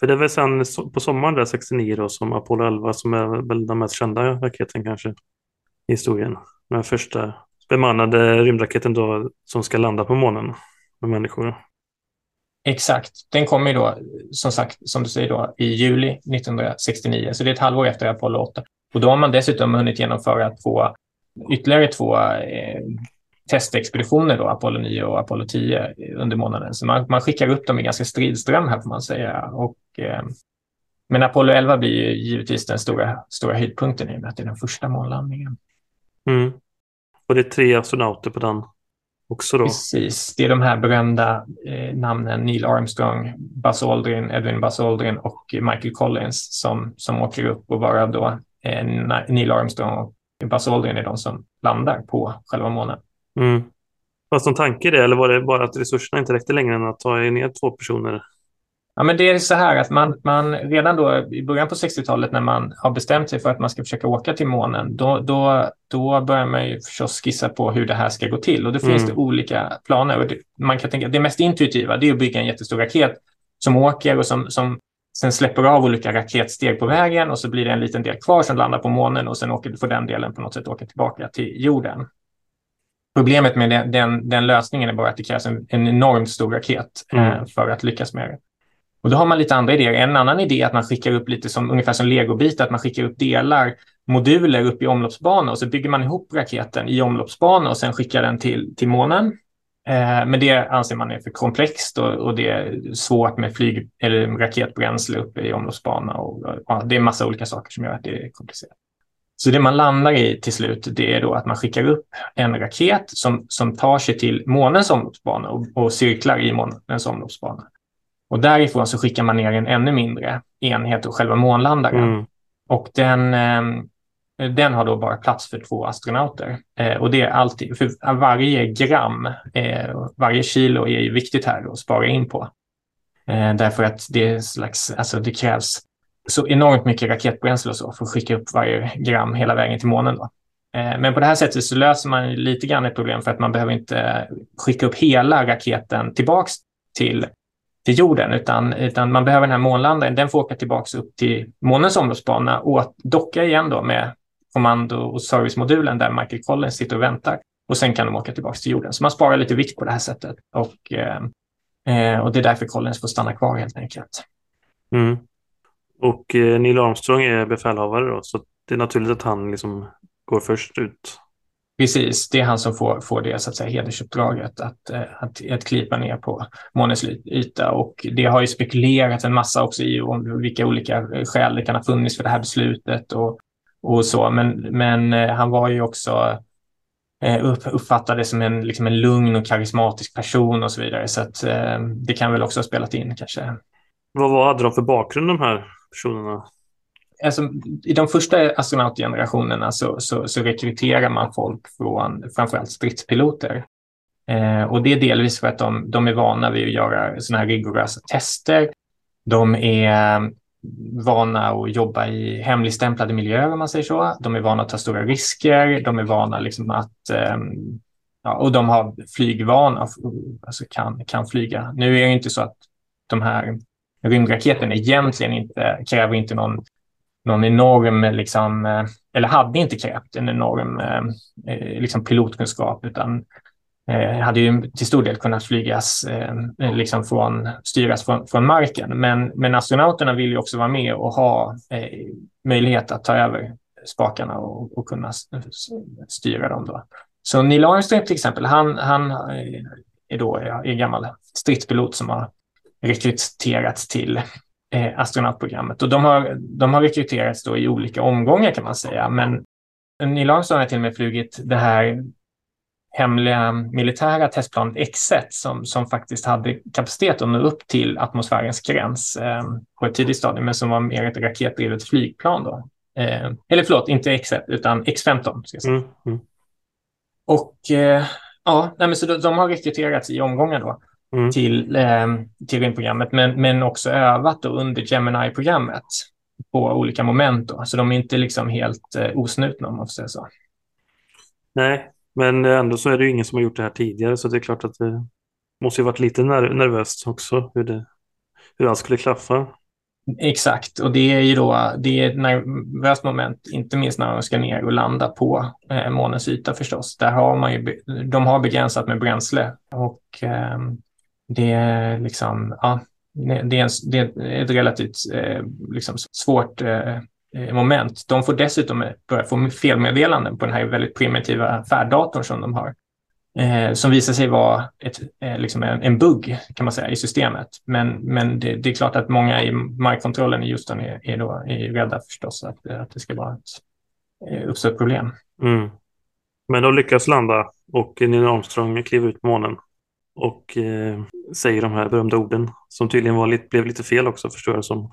För det är väl sen på sommaren där 69 då som Apollo 11 som är väl den mest kända raketen kanske i historien. Den första bemannade rymdraketen då som ska landa på månen med människor. Exakt. Den kommer ju då, som sagt, som du säger då, i juli 1969, så det är ett halvår efter Apollo 8. Och då har man dessutom hunnit genomföra två, ytterligare två eh, testexpeditioner, då, Apollo 9 och Apollo 10, under månaden. Så man, man skickar upp dem i ganska stridström här, får man säga. Och, eh, men Apollo 11 blir givetvis den stora, stora höjdpunkten i och med att det är den första månlandningen. Mm. Och det är tre astronauter på den också då? Precis, det är de här berömda eh, namnen Neil Armstrong, Buzz Aldrin, Edwin Buzz Aldrin och Michael Collins som, som åker upp och bara då eh, Neil Armstrong och Buzz Aldrin är de som landar på själva månen. Mm. Fast någon tanke i det eller var det bara att resurserna inte räckte längre än att ta ner två personer Ja, men det är så här att man, man redan då i början på 60-talet när man har bestämt sig för att man ska försöka åka till månen, då, då, då börjar man ju förstås skissa på hur det här ska gå till. Och då finns mm. det olika planer. Och det, man kan tänka det mest intuitiva det är att bygga en jättestor raket som åker och som, som sen släpper av olika raketsteg på vägen och så blir det en liten del kvar som landar på månen och sen åker, får den delen på något sätt åka tillbaka till jorden. Problemet med den, den, den lösningen är bara att det krävs en, en enormt stor raket mm. eh, för att lyckas med det. Och då har man lite andra idéer. En annan idé är att man skickar upp lite som ungefär som legobitar, att man skickar upp delar, moduler upp i omloppsbana och så bygger man ihop raketen i omloppsbana och sen skickar den till, till månen. Eh, men det anser man är för komplext och, och, det är svårt med flyg eller raketbränsle uppe i omloppsbana och, och det är massa olika saker som gör att det är komplicerat. Så det man landar i till slut, det är då att man skickar upp en raket som, som tar sig till månens omloppsbana och, och cirklar i månens omloppsbana. Och därifrån så skickar man ner en ännu mindre enhet, och själva månlandaren. Mm. Och den, eh, den har då bara plats för två astronauter. Eh, och det är alltid, för varje gram, eh, varje kilo är ju viktigt här att spara in på. Därför att det, är slags, alltså det krävs så enormt mycket raketbränsle och så för att skicka upp varje gram hela vägen till månen. Då. Men på det här sättet så löser man lite grann ett problem för att man behöver inte skicka upp hela raketen tillbaks till till jorden, utan, utan man behöver den här månlandaren. Den får åka tillbaka upp till månens omloppsbana och docka igen då med kommando och servicemodulen där Michael Collins sitter och väntar. Och sen kan de åka tillbaka till jorden. Så man sparar lite vikt på det här sättet. Och, eh, eh och det är därför Collins får stanna kvar helt enkelt. Mm. Och eh, Neil Armstrong är befälhavare då, så det är naturligt att han liksom går först ut Precis, det är han som får, får det så att säga, hedersuppdraget att, eh, att, att klipa ner på månens yta. Och det har ju spekulerats en massa också i om vilka olika eh, skäl det kan ha funnits för det här beslutet och, och så. Men, men eh, han var ju också upp, uppfattades som en, liksom en lugn och karismatisk person och så vidare. Så att, det kan väl också ha spelat in kanske. Vad hade de för bakgrund de här personerna? Alltså, i de första astronautgenerationerna så, så, så rekryterar man folk från framförallt stridspiloter. Eh, och det är delvis för att de, de är vana vid att göra sådana här rigorösa tester. De är eh, vana att jobba i hemligstämplade miljöer om man säger så. De är vana att ta stora risker. De är vana liksom att eh, ja, och de har flygvana, alltså kan, kan flyga. Nu är det inte så att de här rymdraketerna egentligen inte kräver inte någon någon enorm liksom, eh, eller hade inte krävt en enorm eh, eh, liksom pilotkunskap utan hade ju till stor del kunnat flygas, liksom från, styras från, från marken. Men, men astronauterna vill ju också vara med och ha möjlighet att ta över spakarna och, och kunna styra dem. Då. Så Neil Armstrong till exempel, han, han är då är gammal stridspilot som har rekryterats till astronautprogrammet. Och de har, de har rekryterats då i olika omgångar kan man säga. Men Neil Armstrong har till och med flugit det här hemliga militära testplanet X1 som, som faktiskt hade kapacitet att nå upp till atmosfärens gräns eh, på ett tidigt stadium, men som var mer ett raketdrivet flygplan. Då. Eh, eller förlåt, inte X1 utan X15. Ska. Mm, mm. Och eh, ja, nej, så de, de, har rekryterats i omgångar då mm. till, eh, till rymdprogrammet, men, men också övat under Gemini-programmet på olika moment. Då. Så de är inte liksom helt eh, osnutna om man får säga så. Nej, men ändå så är det ingen som har gjort det här tidigare, så det är klart att det måste ju varit lite nervöst också hur, det, hur allt skulle klaffa. Exakt, och det är ju då det är ett nervöst moment, inte minst när de ska ner och landa på eh, månens yta förstås. Där har man ju, de har begränsat med bränsle och eh, det är liksom, ja, det är, en, det är ett relativt eh, liksom svårt eh, eh moment. De får dessutom eh, börja få felmeddelanden på den här väldigt primitiva färddatorn som de har eh, som visar sig vara ett, eh, liksom en, en bugg kan man säga i systemet. Men, men det, det, är klart att många i markkontrollen i Houston är, är, då, är rädda förstås att, att det ska vara ett, eh, uppstå ett problem. Mm. Men de lyckas landa och Neil Armstrong kliver ut på månen och eh, säger de här berömda orden som tydligen var lite, blev lite fel också förstår jag som.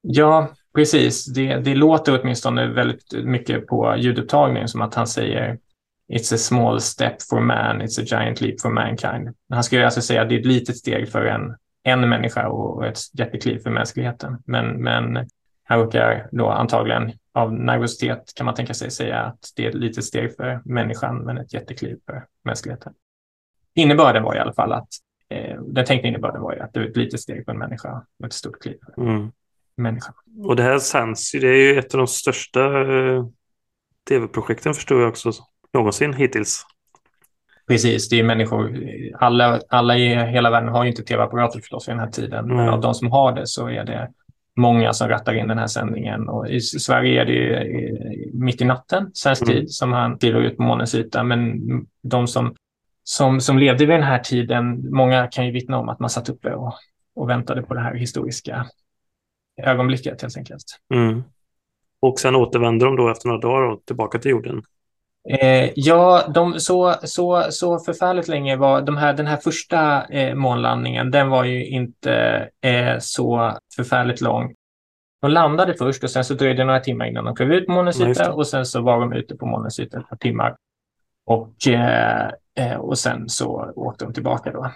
Ja, precis. Det, det låter åtminstone väldigt mycket på ljudupptagningen som att han säger It's a small step for man, it's a giant leap for mankind. Han skulle alltså säga att det är ett litet steg för en, en människa och ett jättekliv för mänskligheten. Men, men han råkar då antagligen av nervositet kan man tänka sig säga att det är ett litet steg för människan men ett jättekliv för mänskligheten. Innebörden var i alla fall att eh, den tänkta innebörden var ju att det är ett litet steg för en människa och ett stort kliv för mm. människan. Och det här sänds ju, det är ju ett av de största eh, tv-projekten förstår jag också någonsin hittills. Precis, det är människor, alla, alla i hela världen har ju inte tv-apparater förstås i den här tiden, mm. men av de som har det så är det många som rattar in den här sändningen. Och I Sverige är det mitt i natten, svensk mm. tid, som han kliver ut på månens yta. Men de som, som, som levde vid den här tiden, många kan ju vittna om att man satt uppe och, och väntade på det här historiska ögonblicket helt enkelt. Mm. Och sen återvänder de då efter några dagar tillbaka till jorden. Eh, ja, de, så, så, så förfärligt länge var de här, den här första eh, månlandningen, den var ju inte eh, så förfärligt lång. De landade först och sen så dröjde det några timmar innan de klev ut på månens yta och sen så var de ute på månens yta ett par timmar. Och, eh, och sen så åkte de tillbaka då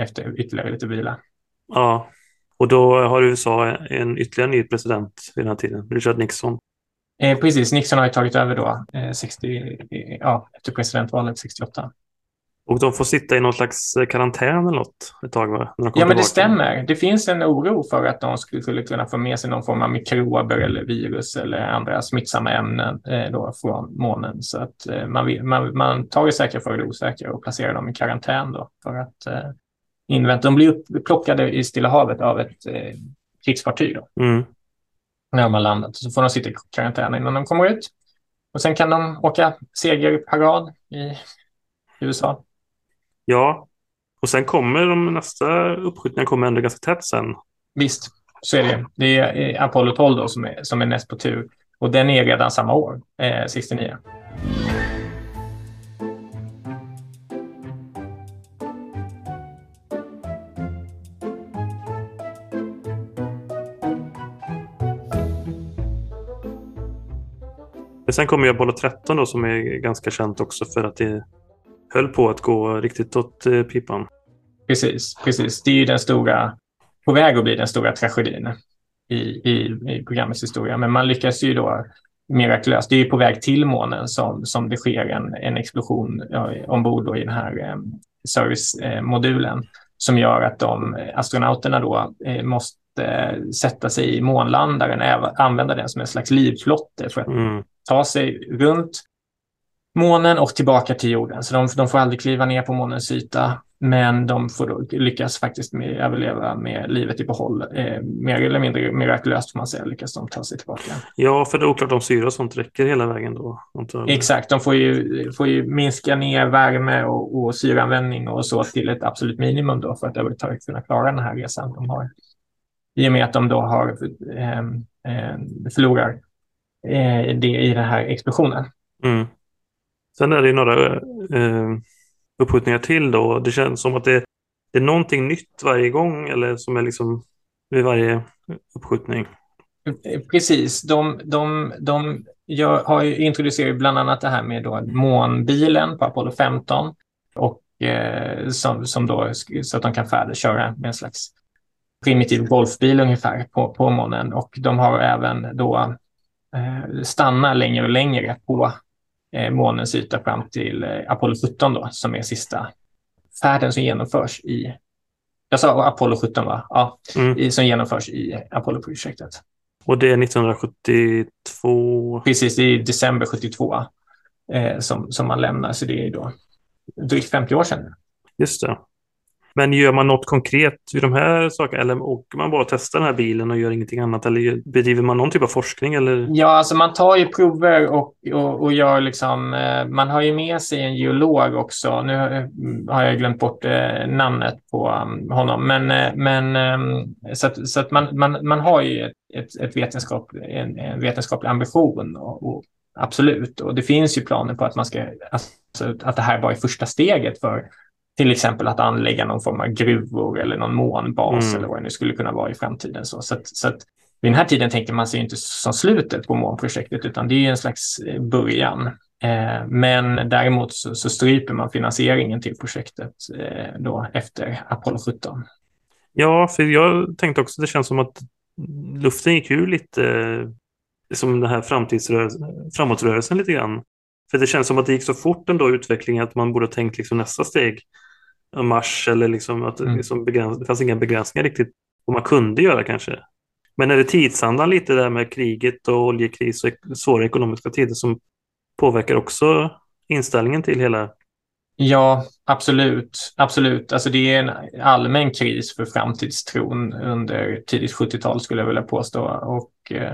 efter ytterligare lite vila. Ja, och då har USA en ytterligare ny president vid den här tiden, Richard Nixon. Eh, precis, Nixon har ju tagit över då eh, 60, ja, efter presidentvalet 68. Och de får sitta i någon slags eh, karantän eller något ett tag? Va? ja, men tillbaka. det stämmer. Det finns en oro för att de skulle kunna få med sig någon form av mikrober eller virus eller andra smittsamma ämnen eh, då från månen. Så att eh, man, man, man tar det säkra för det osäkra och placerar dem i karantän då för att eh, invänta. De blir upplockade i Stilla havet av ett eh, krigsfartyg. Då. Mm när de har landat. Så får de sitta i karantän innan de kommer ut. Och sen kan de åka segerparad i USA. Ja, och sen kommer de nästa uppskjutningar kommer ändå ganska tätt sen. Visst, så är det. Det är Apollo 12 då som är, som är näst på tur. Och den är redan samma år, eh, 69. Sen kommer ju Apollo 13 då som är ganska känt också för att det höll på att gå riktigt åt eh, pipan. Precis, precis. Det är ju den stora, på väg att bli den stora tragedin i, i, i programmets historia. Men man lyckas ju då mirakulöst. Det är ju på väg till månen som, som det sker en, en explosion ombord i den här eh, servicemodulen som gör att de astronauterna då eh, måste eh, sätta sig i månlandaren, även, använda den som en slags livflotte för att Mm. ta sig runt månen och tillbaka till jorden. Så de, de får aldrig kliva ner på månens yta, men de får lyckas faktiskt med, överleva med livet i behåll. Eh, mer eller mindre mirakulöst får man säga, lyckas de ta sig tillbaka. Ja, för det är oklart om syra och sånt räcker hela vägen då. Exakt, de får ju, får ju minska ner värme och, och syreanvändning och så till ett absolut minimum då för att överhuvudtaget kunna klara den här resan de har. I och med att de då har eh, eh, förlorar eh, det i den här explosionen. Mm. Sen är det några eh, uppskjutningar till då. Det känns som att det, det är någonting nytt varje gång eller som är liksom vid varje uppskjutning. Eh, precis, de, de, de jag har ju introducerat bland annat det här med då månbilen på Apollo 15 och eh, som, som då, så att de kan färdigköra med en slags primitiv golfbil ungefär på, på månen och de har även då eh, stanna längre och längre på månens yta fram till eh, Apollo 17 då, som är sista färden som genomförs i, jag sa Apollo 17 va? Ja, Mm. i, som genomförs i Apollo-projektet. Och det är 1972. Precis, det är i december 72 eh, som, som man lämnar, så det är då drygt 50 år sedan. Just det. Men gör man något konkret vid de här sakerna eller åker man bara och testar den här bilen och gör ingenting annat eller bedriver man någon typ av forskning eller? Ja, alltså man tar ju prover och, och, och gör liksom, eh, man har ju med sig en geolog också. Nu har- eh, jag glömt bort eh, namnet på um, honom, men, men ehm, så att, så att man, man, man har ju ett, ett vetenskap, en, en vetenskaplig ambition och, och absolut. Och det finns ju planer på att man ska, alltså, att det här bara är första steget för till exempel att anlägga någon form av gruvor eller någon månbas Mm. eller vad det nu skulle kunna vara i framtiden. Så, så, att, så att vid den här tiden tänker man sig inte som slutet på månprojektet utan det är en slags eh, början. Eh, men däremot så, så stryper man finansieringen till projektet eh, då efter Apollo 17. Ja, för jag tänkte också det känns som att luften gick ur lite som den här framåtrörelsen lite grann. För det känns som att det gick så fort ändå utvecklingen att man borde ha tänkt liksom nästa steg. Mars eller liksom att det Mm. liksom begräns, det fanns inga begränsningar riktigt vad man kunde göra kanske. Men är det tidsandan lite där med kriget och oljekris och svåra ekonomiska tider som påverkar också inställningen till hela Ja, absolut. Absolut. Alltså det är en allmän kris för framtidstron under tidigt 70-tal skulle jag vilja påstå. Och eh,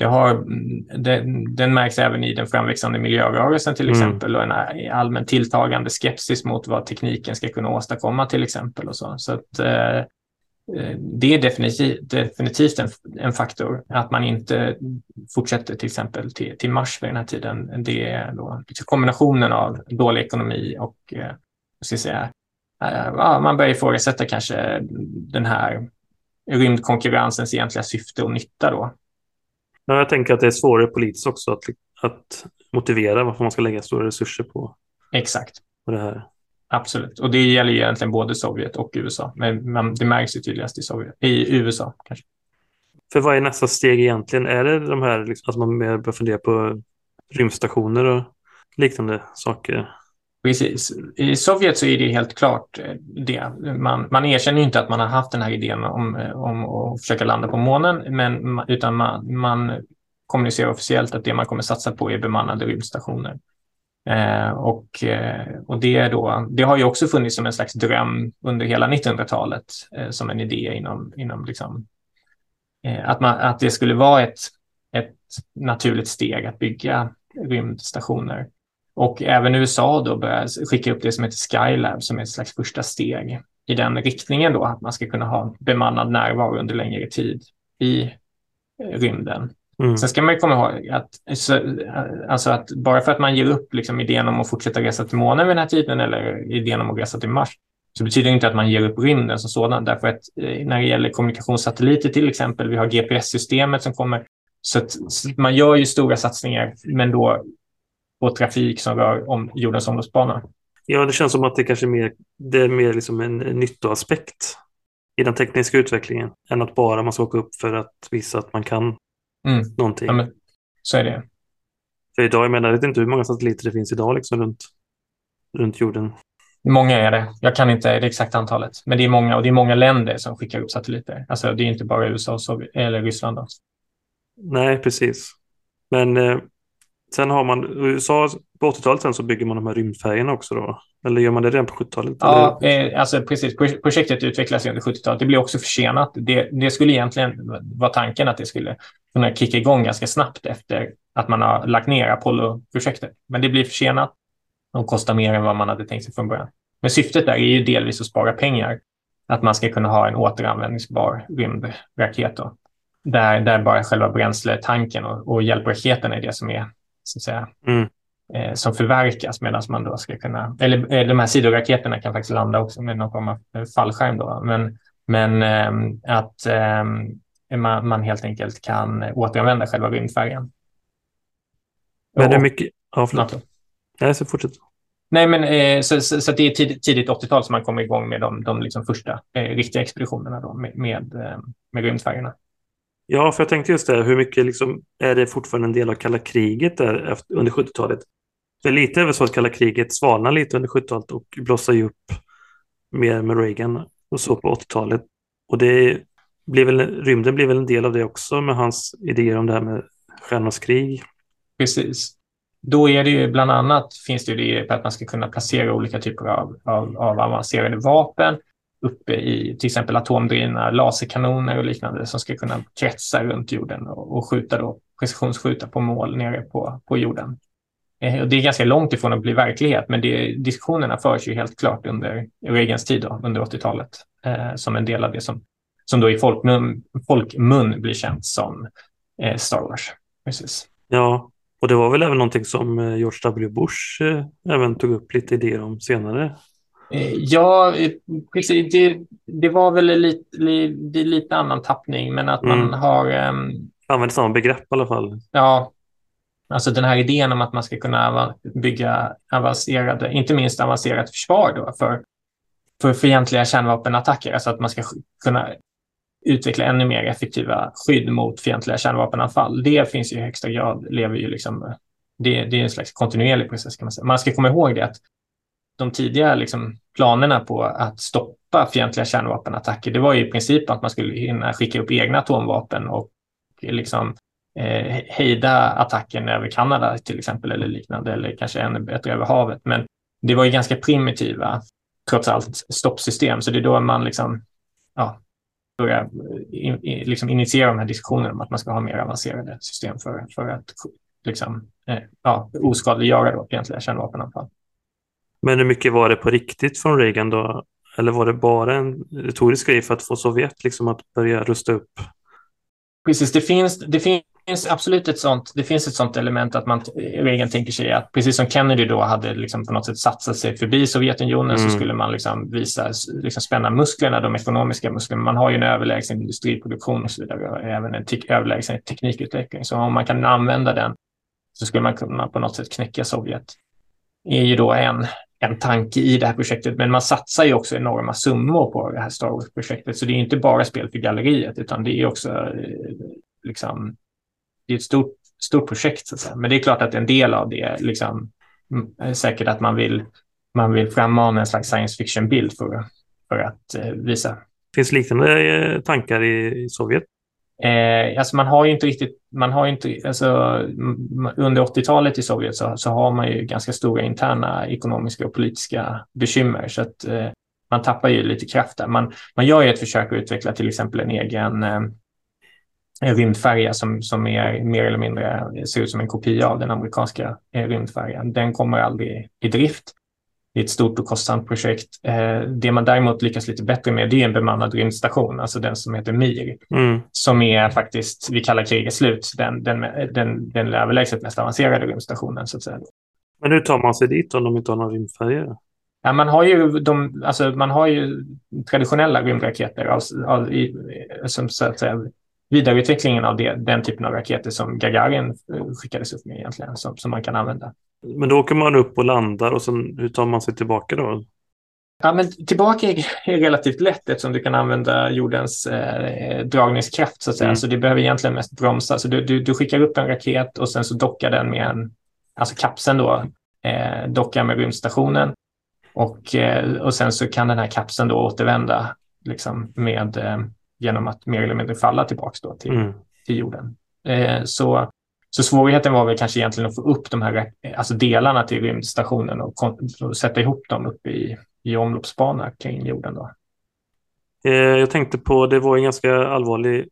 det har, mm, den, märks även i den framväxande miljörörelsen till Mm. exempel och en allmän tilltagande skepsis mot vad tekniken ska kunna åstadkomma till exempel. Och så. Så att, eh, eh, det är definitivt, definitivt en, en faktor. Att man inte fortsätter till exempel till, till Mars vid den här tiden. Det är då kombinationen av dålig ekonomi och eh, ska säga, eh, man börjar ifrågasätta kanske den här rymdkonkurrensens egentliga syfte och nytta då. Ja, jag tänker att det är svårare politiskt också att, att motivera varför man ska lägga stora resurser på, Exakt. på det här. Absolut. Och det gäller ju egentligen både Sovjet och USA. Men man, det märks ju tydligast i, Sovjet, i USA. Kanske. För vad är nästa steg egentligen? Är det de här, liksom, att man mer börjar fundera på rymdstationer och liknande saker? Precis. I Sovjet så är det helt klart eh, det. Man, man erkänner ju inte att man har haft den här idén om, eh, om att försöka landa på månen, men, utan man, man kommunicerar officiellt att det man kommer satsa på är bemannade rymdstationer. Eh, och, eh, och det, är då, det har ju också funnits som en slags dröm under hela 1900-talet eh, som en idé inom, inom liksom, eh, att, man, att det skulle vara ett, ett naturligt steg att bygga rymdstationer. Och även USA då börjar skicka upp det som heter Skylab som är ett slags första steg i den riktningen då, att man ska kunna ha bemannad närvaro under längre tid i rymden. Mm. Sen ska man ju komma ihåg att, så, alltså att bara för att man ger upp liksom idén om att fortsätta resa till månen vid den här tiden eller idén om att resa till Mars så betyder det inte att man ger upp rymden som sådan. Därför att eh, när det gäller kommunikationssatelliter till exempel, vi har GPS-systemet som kommer. Så, att, så man gör ju stora satsningar, men då på trafik som rör om jordens omloppsbana. Ja, det känns som att det kanske är mer, det är mer liksom en nyttoaspekt i den tekniska utvecklingen än att bara man ska åka upp för att visa att man kan Mm. någonting. Ja, men, så är det. För idag, jag menar, jag vet inte hur många satelliter det finns idag liksom runt, runt jorden. Många är det. Jag kan inte det exakta antalet, men det är många och det är många länder som skickar upp satelliter. Alltså det är inte bara USA och Sovjet, eller Ryssland. Då. Nej, precis. Men eh, sen har man USA på 80-talet sen så bygger man de här rymdfärgerna också då. Eller gör man det redan på 70-talet? Ja, eh, alltså precis. Projektet utvecklas under 70-talet. Det blir också försenat. Det, det skulle egentligen vara tanken att det skulle kunna kicka igång ganska snabbt efter att man har lagt ner Apollo-projektet. Men det blir försenat och kostar mer än vad man hade tänkt sig från början. Men syftet där är ju delvis att spara pengar. Att man ska kunna ha en återanvändningsbar rymdraket då. Där, där bara själva bränsletanken och, och hjälpraketen är det som är så att säga, mm. eh, som förverkas medan man då ska kunna, eller eh, de här sidoraketerna kan faktiskt landa också med någon form av eh, fallskärm då, men, men eh, att eh, man, man, helt enkelt kan återanvända själva rymdfärjan. Men det är mycket, ja förlåt. Nej, så fortsätt. Nej, men eh, så, så, så, det är tidigt, tidigt 80-tal som man kommer igång med de, de liksom första eh, riktiga expeditionerna då, med, med, eh, med rymdfärjorna. Ja, för jag tänkte just det, hur mycket liksom, är det fortfarande en del av kalla kriget där efter, under 70-talet? För lite är väl så att kalla kriget svalnar lite under 70-talet och blossar ju upp mer med Reagan och så på 80-talet. Och det blir väl, rymden blir väl en del av det också med hans idéer om det här med stjärnornas krig. Precis. Då är det ju bland annat finns det ju på att man ska kunna placera olika typer av, av, av avancerade vapen uppe i till exempel atomdrivna laserkanoner och liknande som ska kunna kretsa runt jorden och, och skjuta då, precisionsskjuta på mål nere på, på jorden. Eh, det är ganska långt ifrån att bli verklighet, men det, diskussionerna förs ju helt klart under Reagans tid, då, under 80-talet, eh, som en del av det som, som då i folkmun, folkmun blir känt som eh, Star Wars. Precis. Ja, och det var väl även någonting som eh, George W. Bush eh, även tog upp lite idéer om senare. Eh, ja, precis. Det, det var väl lite, lite, lite annan tappning, men att mm. man har... Um, Använder samma begrepp i alla fall. Ja, alltså den här idén om att man ska kunna bygga avancerade, inte minst avancerat försvar då för, för fientliga kärnvapenattacker, alltså att man ska kunna utveckla ännu mer effektiva skydd mot fientliga kärnvapenanfall. Det finns ju i högsta grad, lever ju liksom, det, det är en slags kontinuerlig process kan man säga. Man ska komma ihåg det att de tidiga liksom, planerna på att stoppa fientliga kärnvapenattacker, det var ju i princip att man skulle hinna skicka upp egna atomvapen och liksom eh, hejda attacken över Kanada till exempel eller liknande, eller kanske ännu bättre över havet. Men det var ju ganska primitiva, trots allt, stoppsystem. Så det är då man liksom, ja, börja in, liksom initiera de här diskussionerna om att man ska ha mer avancerade system för, för att liksom, eh, ja, oskadliggöra då fientliga kärnvapenanfall. Men hur mycket var det på riktigt från Reagan då? Eller var det bara en retorisk grej för att få Sovjet liksom att börja rusta upp? Precis, det finns, det finns absolut ett sånt, det finns ett sånt element att man Reagan tänker sig att precis som Kennedy då hade liksom på något sätt satsat sig förbi Sovjetunionen mm. så skulle man liksom visa, liksom spänna musklerna, de ekonomiska musklerna. Man har ju en överlägsen industriproduktion och så vidare och även en te överlägsen teknikutveckling. Så om man kan använda den så skulle man kunna på något sätt knäcka Sovjet. Är ju då en, en tanke i det här projektet, men man satsar ju också enorma summor på det här Star Wars-projektet. Så det är inte bara spel för galleriet, utan det är också eh, liksom det är ett stort, stort projekt, så att säga. men det är klart att en del av det liksom, mm, är säkert att man vill, man vill frammana en slags science fiction-bild för, för att eh, visa. Finns liknande eh, tankar i Sovjet? Eh, alltså man har ju inte riktigt, man har inte, alltså, under 80-talet i Sovjet så, så har man ju ganska stora interna ekonomiska och politiska bekymmer. Så att eh, man tappar ju lite kraft där. Man, man gör ju ett försök att utveckla till exempel en egen eh, rymdfärja som, som är mer eller mindre ser ut som en kopia av den amerikanska eh, rymdfärjan. Den kommer aldrig i drift. Det är ett stort och kostsamt projekt. Eh, det man däremot lyckas lite bättre med det är en bemannad rymdstation, alltså den som heter Mir, mm. som är faktiskt, vi kallar kriget slut, den, den, den, den överlägset mest avancerade rymdstationen. Så att säga. Men hur tar man sig dit om de inte har några rymdfärjor? Ja, man, har ju de, alltså, man har ju traditionella rymdraketer av, av, i, som så att säga, vidareutvecklingen av det, den typen av raketer som Gagarin eh, skickades upp med egentligen, som, som man kan använda. Men då åker man upp och landar och sen hur tar man sig tillbaka då? Ja, men tillbaka är relativt lätt eftersom du kan använda jordens eh, dragningskraft så att säga. Mm. Så det behöver egentligen mest bromsa. Så du, du, du, skickar upp en raket och sen så dockar den med en, alltså kapseln då, eh, dockar med rymdstationen. Och, eh, och sen så kan den här kapseln då återvända liksom med, eh, genom att mer eller mindre falla tillbaka till, mm. till jorden. Eh, så, så svårigheten var väl kanske egentligen att få upp de här alltså delarna till rymdstationen och, och sätta ihop dem uppe i, i omloppsbana kring jorden. Då. Jag tänkte på, det var en ganska allvarlig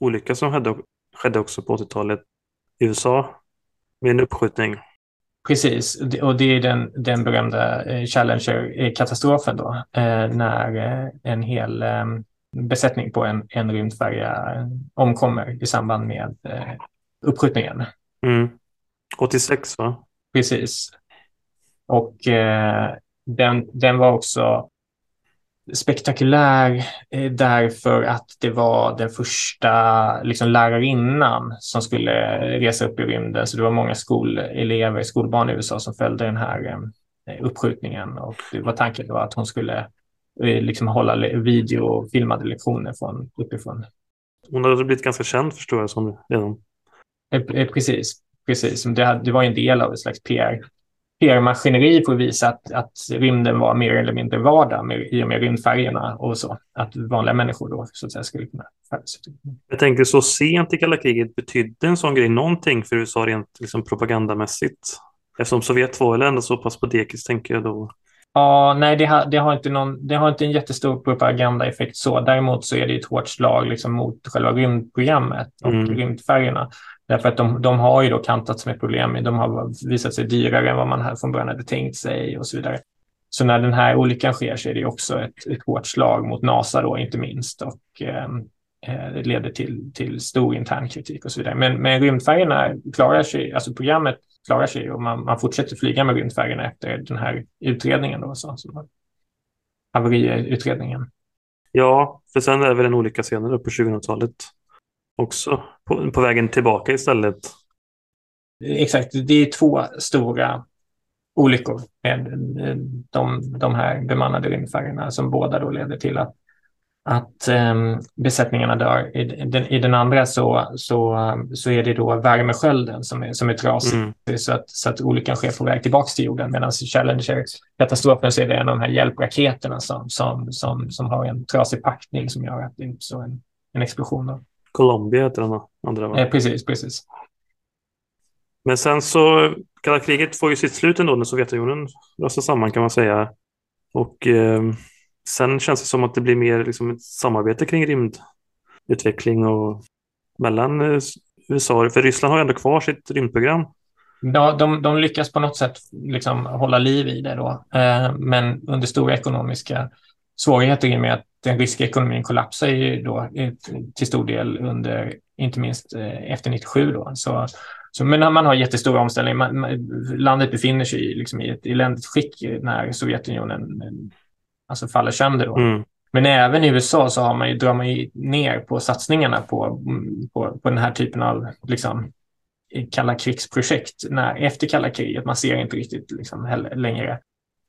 olycka som skedde, skedde också på 80-talet i USA med en uppskjutning. Precis, och det är den, den berömda eh, Challenger-katastrofen då, eh, när eh, en hel besättning på en, en rymdfärja omkommer i samband med uppskjutningen. Mm. 86 va? Precis. Och eh, den, den var också spektakulär eh, därför att det var den första liksom, lärarinnan som skulle resa upp i rymden. Så det var många skolelever, skolbarn i USA som följde den här eh, uppskjutningen. Och det var tanken då att hon skulle eh, liksom hålla videofilmade lektioner från uppifrån. Hon hade blivit ganska känd förstår jag som redan. Precis, precis. Det, det var en del av ett slags PR PR-maskineri för att visa att, att rymden var mer eller mindre vardag med, i och med rymdfärgerna och så. Att vanliga människor då så att säga skulle kunna färdas. Jag tänker så sent i kalla kriget betydde en sån grej någonting för USA rent liksom, propagandamässigt? Eftersom Sovjet var väl ändå så pass på dekis tänker jag då. Ja, nej, det har, det har, inte, någon, det har inte en jättestor propagandaeffekt så. Däremot så är det ett hårt slag liksom mot själva rymdprogrammet och mm. rymdfärgerna. Därför att de, de har ju då kantats med problem. De har visat sig dyrare än vad man från början hade tänkt sig och så vidare. Så när den här olyckan sker så är det också ett, ett hårt slag mot NASA då inte minst och ehm, eh, det leder till, till stor intern kritik och så vidare. Men, men rymdfärgerna klarar sig, alltså programmet klarar sig och man, man fortsätter flyga med rymdfärgerna efter den här utredningen då, så, så haveriutredningen. Ja, för sen är det väl en olycka senare på 2000-talet också på, på vägen tillbaka istället. Exakt, det är två stora olyckor med de, de här bemannade rymdfärjorna som båda då leder till att, att um, besättningarna dör. I den, I den andra så, så, så är det då värmeskölden som är, som är trasig mm. så, att, så att olyckan sker på väg tillbaka till jorden medan i Challenger-katastrofen så är det en av de här hjälpraketerna som, som, som, som har en trasig packning som gör att det uppstår en, en explosion. Då. Colombia heter den andra. Va? Eh, precis, precis. Men sen så, kalla kriget får ju sitt slut ändå när Sovjetunionen rasar samman kan man säga. Och eh, sen känns det som att det blir mer liksom, ett samarbete kring rymdutveckling och mellan eh, USA, för Ryssland har ändå kvar sitt rymdprogram. Ja, de, de lyckas på något sätt liksom hålla liv i det då, eh, men under stora ekonomiska svårigheter i och med att den ryska ekonomin kollapsar ju då eh, till stor del under, inte minst eh, efter 97 då. Så, så, men man har jättestora omställningar. Man, man, landet befinner sig liksom i ett eländigt skick när Sovjetunionen alltså faller sönder. Då. Mm. Men även i USA så har man ju, drar man ju ner på satsningarna på, på, på den här typen av liksom, kalla krigsprojekt när, efter kalla kriget. Man ser inte riktigt liksom, heller, längre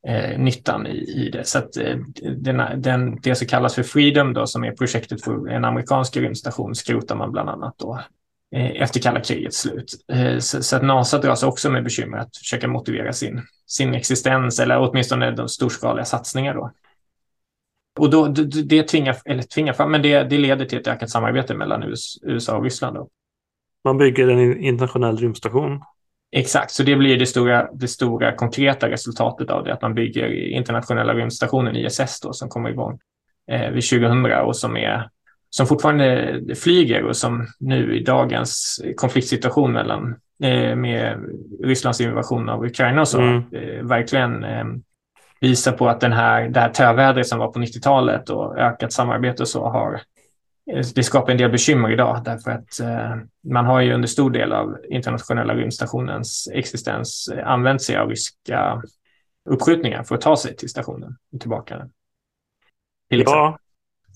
eh, nyttan i, i det. Så att, eh, den, den, det som kallas för Freedom, då, som är projektet för en amerikansk rymdstation, skrotar man bland annat då, eh, efter kalla krigets slut. Eh, så, så, att NASA dras också med bekymmer att försöka motivera sin, sin existens eller åtminstone de storskaliga satsningar. Då. Och då, det, tvingar, eller tvingar fram, men det, det leder till ett ökat samarbete mellan USA och Ryssland. Då. Man bygger en internationell rymdstation Exakt, så det blir det stora, det stora konkreta resultatet av det, att man bygger internationella rymdstationen ISS då, som kommer igång eh, vid 2000 och som, är, som fortfarande flyger och som nu i dagens konfliktsituation mellan, eh, med Rysslands invasion av Ukraina och så, mm. eh, verkligen eh, visar på att den här, det här tövädret som var på 90-talet och ökat samarbete och så har det skapar en del bekymmer idag därför att eh, man har ju under stor del av internationella rymdstationens existens eh, använt sig av ryska uppskjutningar för att ta sig till stationen och tillbaka. Till ja,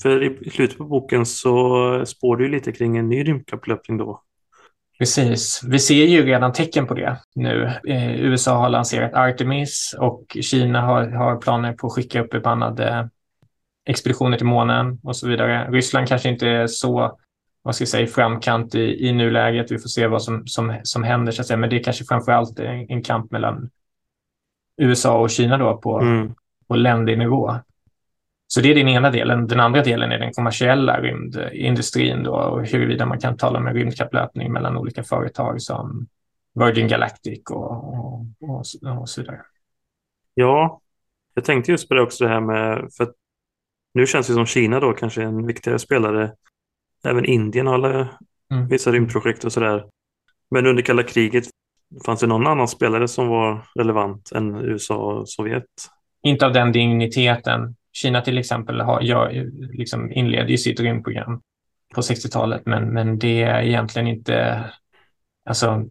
för i slutet på boken så spår du lite kring en ny rymdkapplöpning då. Precis. Vi ser ju redan tecken på det nu. Eh, USA har lanserat Artemis och Kina har, har planer på att skicka upp bemannade expeditioner till månen och så vidare. Ryssland kanske inte är så vad ska jag säga, framkant i, i nuläget. Vi får se vad som, som, som händer, så att säga. men det är kanske framför allt en, en kamp mellan USA och Kina då på, mm. på ländig nivå. Så det är den ena delen. Den andra delen är den kommersiella rymdindustrin då, och huruvida man kan tala om en rymdkapplöpning mellan olika företag som Virgin Galactic och, och, och, och så vidare. Ja, jag tänkte just på det också det här med, för nu känns det som Kina då kanske är en viktigare spelare. Även Indien har mm. vissa rymdprojekt och sådär. Men under kalla kriget, fanns det någon annan spelare som var relevant än USA och Sovjet? Inte av den digniteten. Kina till exempel har, gör, liksom inleder ju sitt rymdprogram på 60-talet, men, men det är egentligen inte... Alltså,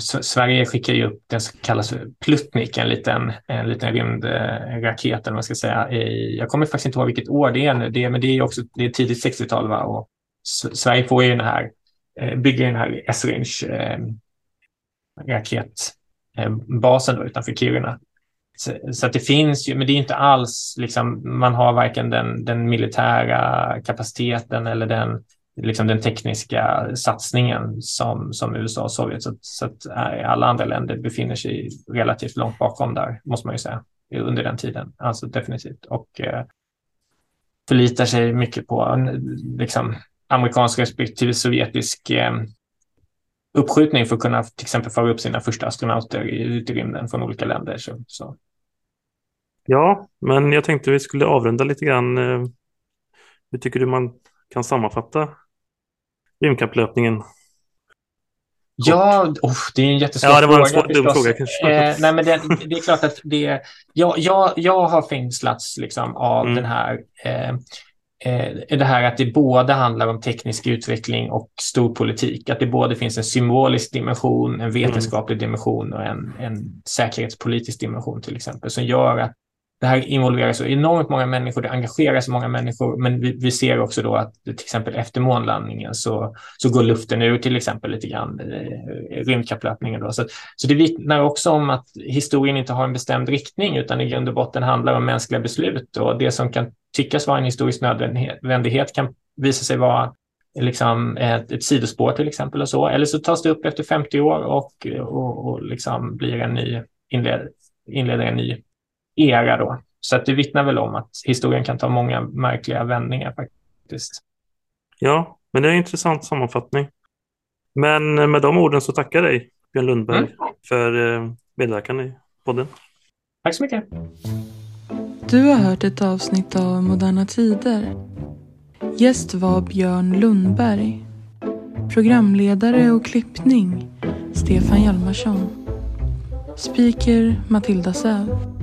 Sverige skickar ju upp den som kallas Plutnik, en liten, en liten rymdraket, eller man ska säga. jag kommer faktiskt inte ihåg vilket år det är nu, det, men det är också det är tidigt 60-tal. Va? Och Sverige får ju den här, eh, bygger den här Esrange-raketbasen eh, eh, då, utanför Kiruna. Så, att det finns ju, men det är inte alls liksom, man har varken den, den militära kapaciteten eller den liksom den tekniska satsningen som, som USA och Sovjet. Så, så att eh, alla andra länder befinner sig relativt långt bakom där, måste man ju säga, under den tiden. Alltså definitivt. Och eh, förlitar sig mycket på eh, liksom, amerikansk respektive sovjetisk eh, uppskjutning för att kunna till exempel föra upp sina första astronauter ut i rymden från olika länder. Så, så. Ja, men jag tänkte vi skulle avrunda lite grann. Eh, hur tycker du man kan sammanfatta rymdkapplöpningen? Ja, oh, det är en jättesvår fråga. Ja, det var en svår, dum fråga kanske. Eh, nej, men det, det, är klart att det... Jag, jag, jag har fängslats liksom av mm. den här... Eh, eh, det här att det både handlar om teknisk utveckling och storpolitik. Att det både finns en symbolisk dimension, en vetenskaplig mm. dimension och en, en säkerhetspolitisk dimension till exempel, som gör att det här involverar så enormt många människor, det engagerar så många människor, men vi, vi ser också då att till exempel efter månlandningen så, så går luften ur till exempel lite grann, eh, i rymdkapplöpningen. Då. Så, så det vittnar också om att historien inte har en bestämd riktning, utan i grund och botten handlar om mänskliga beslut och det som kan tyckas vara en historisk nödvändighet kan visa sig vara liksom ett, ett sidospår till exempel och så, eller så tas det upp efter 50 år och, och, och liksom blir en ny, inled, inleder en ny era då. Så att det vittnar väl om att historien kan ta många märkliga vändningar faktiskt. Ja, men det är en intressant sammanfattning. Men med de orden så tackar jag dig, Björn Lundberg, mm. för eh, medverkan i podden. Tack så mycket. Du har hört ett avsnitt av Moderna Tider. Gäst var Björn Lundberg. Programledare och klippning Stefan Hjalmarsson. Speaker Matilda Säv.